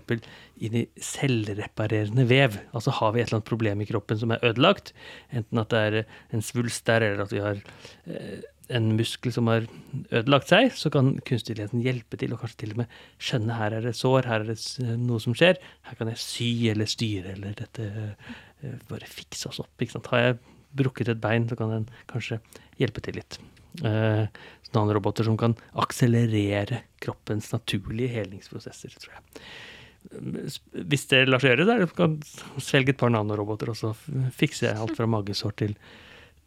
inn i selvreparerende vev. Altså har vi et eller annet problem i kroppen som er ødelagt, enten at det er en svulst der, eller at vi har eh, en muskel som har ødelagt seg, så kan kunstig hjelpe til, og kanskje til og med skjønne her er det sår, her er det noe som skjer, her kan jeg sy eller styre, eller dette eh, bare fikse oss opp. ikke sant? Har jeg brukket et bein, så kan den kanskje hjelpe til litt. Eh, nanoroboter som kan akselerere kroppens naturlige helingsprosesser, tror jeg. Hvis det lar seg gjøre, så er det kan svelge et par nanoroboter, og så fikse alt fra magesår til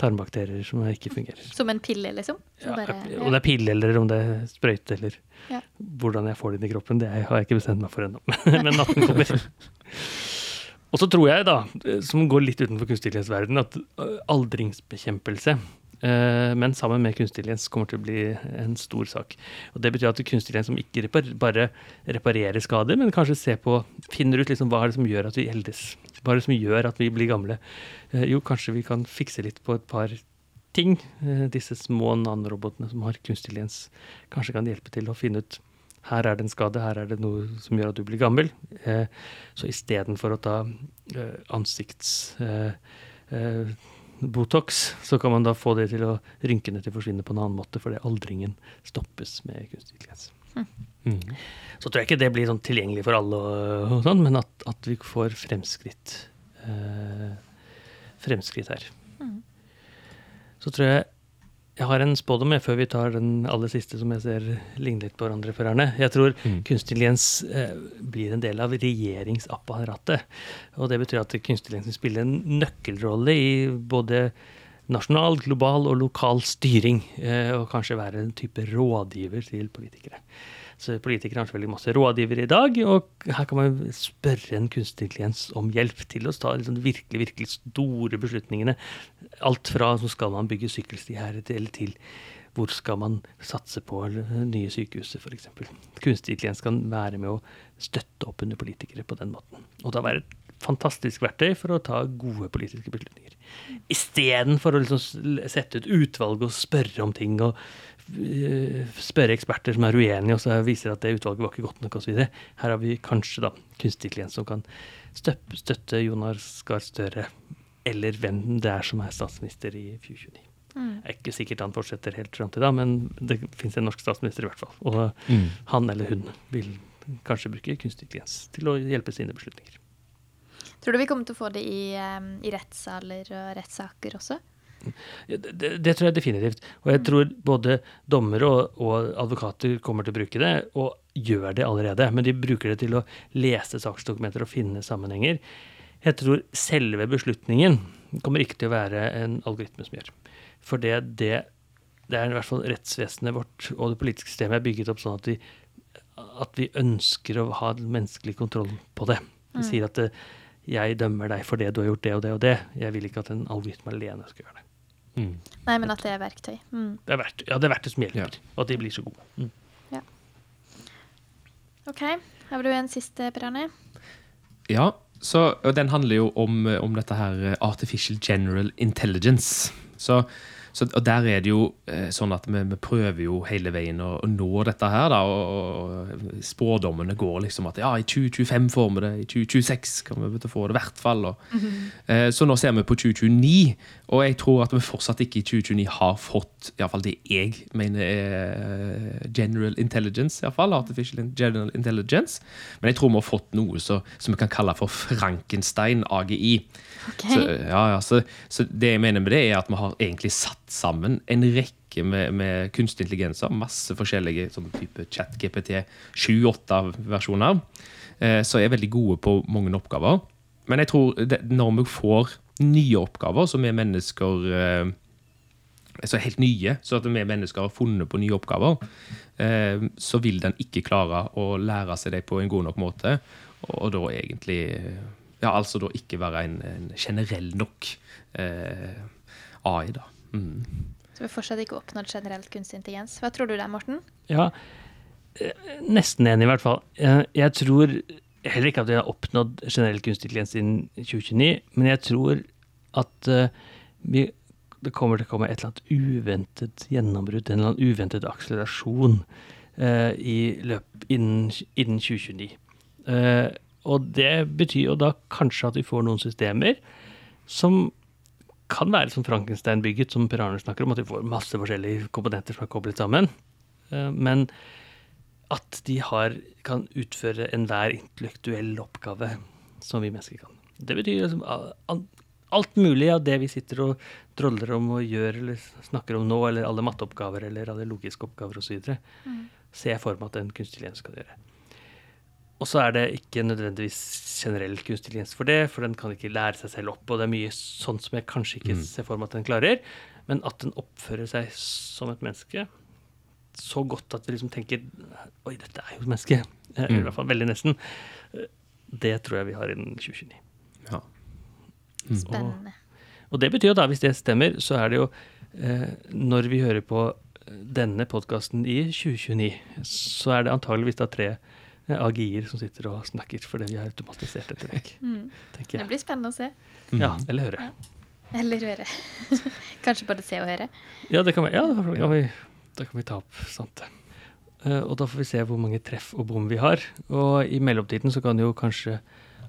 tarmbakterier som ikke fungerer. Som en pille, liksom? Som Ja, bare- om det er pille eller om det er sprøyte eller Ja. hvordan jeg får det inn i kroppen, det har jeg ikke bestemt meg for ennå. Men natten kommer. Og så tror jeg, da, som går litt utenfor kunstig at øh, aldringsbekjempelse, øh, men sammen med kunstig kommer til å bli en stor sak. Og Det betyr at kunstig som ikke bare reparerer skader, men kanskje ser på, finner ut liksom hva er det som gjør at vi eldes. Hva er det som gjør at vi blir gamle? Eh, Jo, kanskje vi kan fikse litt på et par ting. Eh, Disse små nanorobotene som har kunstig kanskje kan hjelpe til å finne ut her er det en skade, her er det noe som gjør at du blir gammel. Eh, så istedenfor å ta eh, ansiktsbotox, Eh, eh, så kan man da få det til å rynkene til å forsvinne på en annen måte, fordi aldringen stoppes med kunstig intelligens. Mm. Så tror jeg ikke det blir sånn tilgjengelig for alle, og, og sånn, men at, at vi får fremskritt. Eh, fremskritt her. Så tror jeg jeg har en spådom jeg, før vi tar den aller siste, som jeg ser ligner litt på hverandre. for Arne. Jeg tror Mm. kunstig intelligens eh, blir en del av regjeringsapparatet. Og det betyr at kunstig intelligens spiller en nøkkelrolle i både nasjonal, global og lokal styring. Eh, og kanskje være en type rådgiver til politikere. Så Politikere har selvfølgelig masse rådgivere i dag, og her kan man spørre en kunstig intelligens om hjelp til å ta liksom virkelig virkelig store beslutningene. Alt fra så skal man bygge sykkelsti her eller til hvor skal man satse på nye sykehuset, f.eks. Kunstig intelligens kan være med å støtte opp under politikere på den måten. Og da være et fantastisk verktøy for å ta gode politiske beslutninger. Istedenfor å liksom sette ut utvalg og spørre om ting og spørre eksperter som er uenige, og så viser at det utvalget var ikke godt nok osv. Her har vi kanskje da kunstig klient som kan støtte, støtte Jonas Gahr Støre eller hvem det er som er statsminister i 2029. Mm. Det er ikke sikkert han fortsetter helt fram til da, men det fins en norsk statsminister i hvert fall. Og mm. han eller hun vil kanskje bruke kunstig intelligens til å hjelpe sine beslutninger. Tror du vi kommer til å få det i, um, i rettssaler og rettssaker også? Det, det, tror jeg definitivt. Og jeg mm. tror både dommere og, og, advokater kommer til å bruke det, og gjør det allerede. Men de bruker det til å lese saksdokumenter og finne sammenhenger. Jeg tror selve beslutningen kommer ikke til å være en algoritme som gjør. For det, det, det er i hvert fall rettsvesenet vårt og det politiske systemet er bygget opp sånn at vi, at vi ønsker å ha menneskelig kontroll på det. Vi mm. sier at det, jeg dømmer deg for det du har gjort det og det og det. Jeg vil ikke at en algoritme alene skal gjøre det. Mm. Nei, men at det er verktøy. Mm. Det er verktøy. Ja, det er verktøy som hjelper. Ja. Og at de blir så gode. Mm. Ja. OK. Har du en siste, Per Arne? Ja, så, og den handler jo om, om, dette her eh, artificial general intelligence. Så, så, og der er det jo eh, sånn at vi, vi, prøver jo hele veien å, å nå dette her. da, og, og Spådommene går liksom at ja, i 2025 får vi det, i 2026 kan vi få det i hvert fall. Og, mm -hmm. eh, så nå ser vi på 2029, og jeg tror at vi fortsatt ikke i 2029 har fått iallfall det jeg mener er general intelligence. I fall, artificial general intelligence. Men jeg tror vi har fått noe så, som vi kan kalle for Frankenstein AGI. Okay. Så, ja, ja, så, så, det jeg mener med det, er at vi har egentlig satt sammen en rekke med, med kunstig intelligenser. Masse forskjellige som type chat-GPT, 7-8 versjoner. Eh, så er veldig gode på mange oppgaver. Men jeg tror det, når vi får nye oppgaver som er mennesker eh, så helt nye, så at vi mennesker har funnet på nye oppgaver, eh, så vil den ikke klare å lære seg det på en god nok måte. Og, og da egentlig ja, altså da ikke være en, en generell nok eh, AI, da. Mm. Så vi fortsatt ikke oppnådd generelt kunstig intelligens. Hva tror du det Morten? Ja, eh, nesten enig, i hvert fall. Jeg tror heller ikke at vi har oppnådd generell kunstig intelligens innen 2029, men jeg tror at uh, vi, det kommer til å komme et eller annet uventet gjennombrudd, en eller annen uventet akselerasjon uh, i løp innen, innen 2029. Uh, og det betyr jo da kanskje at vi får noen systemer som kan være som Frankenstein-bygget, som Per Arne snakker om, at vi får masse forskjellige komponenter som er koblet sammen. Eh, men at de har, kan utføre enhver intellektuell oppgave som vi mennesker kan. Det betyr liksom alt mulig av det vi sitter og droller om og gjør eller snakker om nå, eller alle matteoppgaver eller alle logiske oppgaver osv., mm. ser jeg for meg at en kunstig intelligens skal gjøre. Og så er det ikke nødvendigvis generell kunstig intelligens for det, for den kan ikke lære seg selv opp, og det er mye sånn som jeg kanskje ikke mm. ser for meg at den klarer. Men at den oppfører seg som et menneske så godt at vi liksom tenker Oi, dette er jo et menneske. Mm. I hvert fall veldig nesten. Det tror jeg vi har innen 2029. Ja. Mm. Spennende. Og, og, det betyr jo da, hvis det stemmer, så er det jo eh, Når vi hører på denne podkasten i 2029, så er det antageligvis da tre AGI-er som sitter og snakker fordi vi har automatisert etter vekk. Mm. Det blir spennende å se. Mm. Ja, eller høre. Ja. Eller høre. Kanskje både se og høre. Ja, det kan vi, ja, da, kan vi, da kan vi ta opp sånt. Uh, og da får vi se hvor mange treff og bom vi har. Og i mellomtiden så kan jo kanskje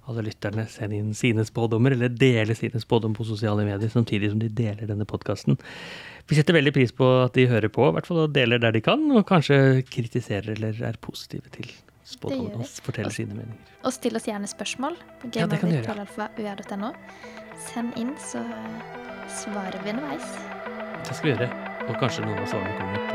alle lytterne sende inn sine spådommer, eller dele sine spådommer på sosiale medier samtidig som de deler denne podkasten. Vi setter veldig pris på at de hører på, i hvert fall og deler der de kan, og kanskje kritiserer eller er positive til spådommen og fortelle sine meninger. Og still oss gjerne spørsmål på gjøre. Send inn, så svarer vi underveis. Det skal vi gjøre. Og kanskje noen av svarene kommer på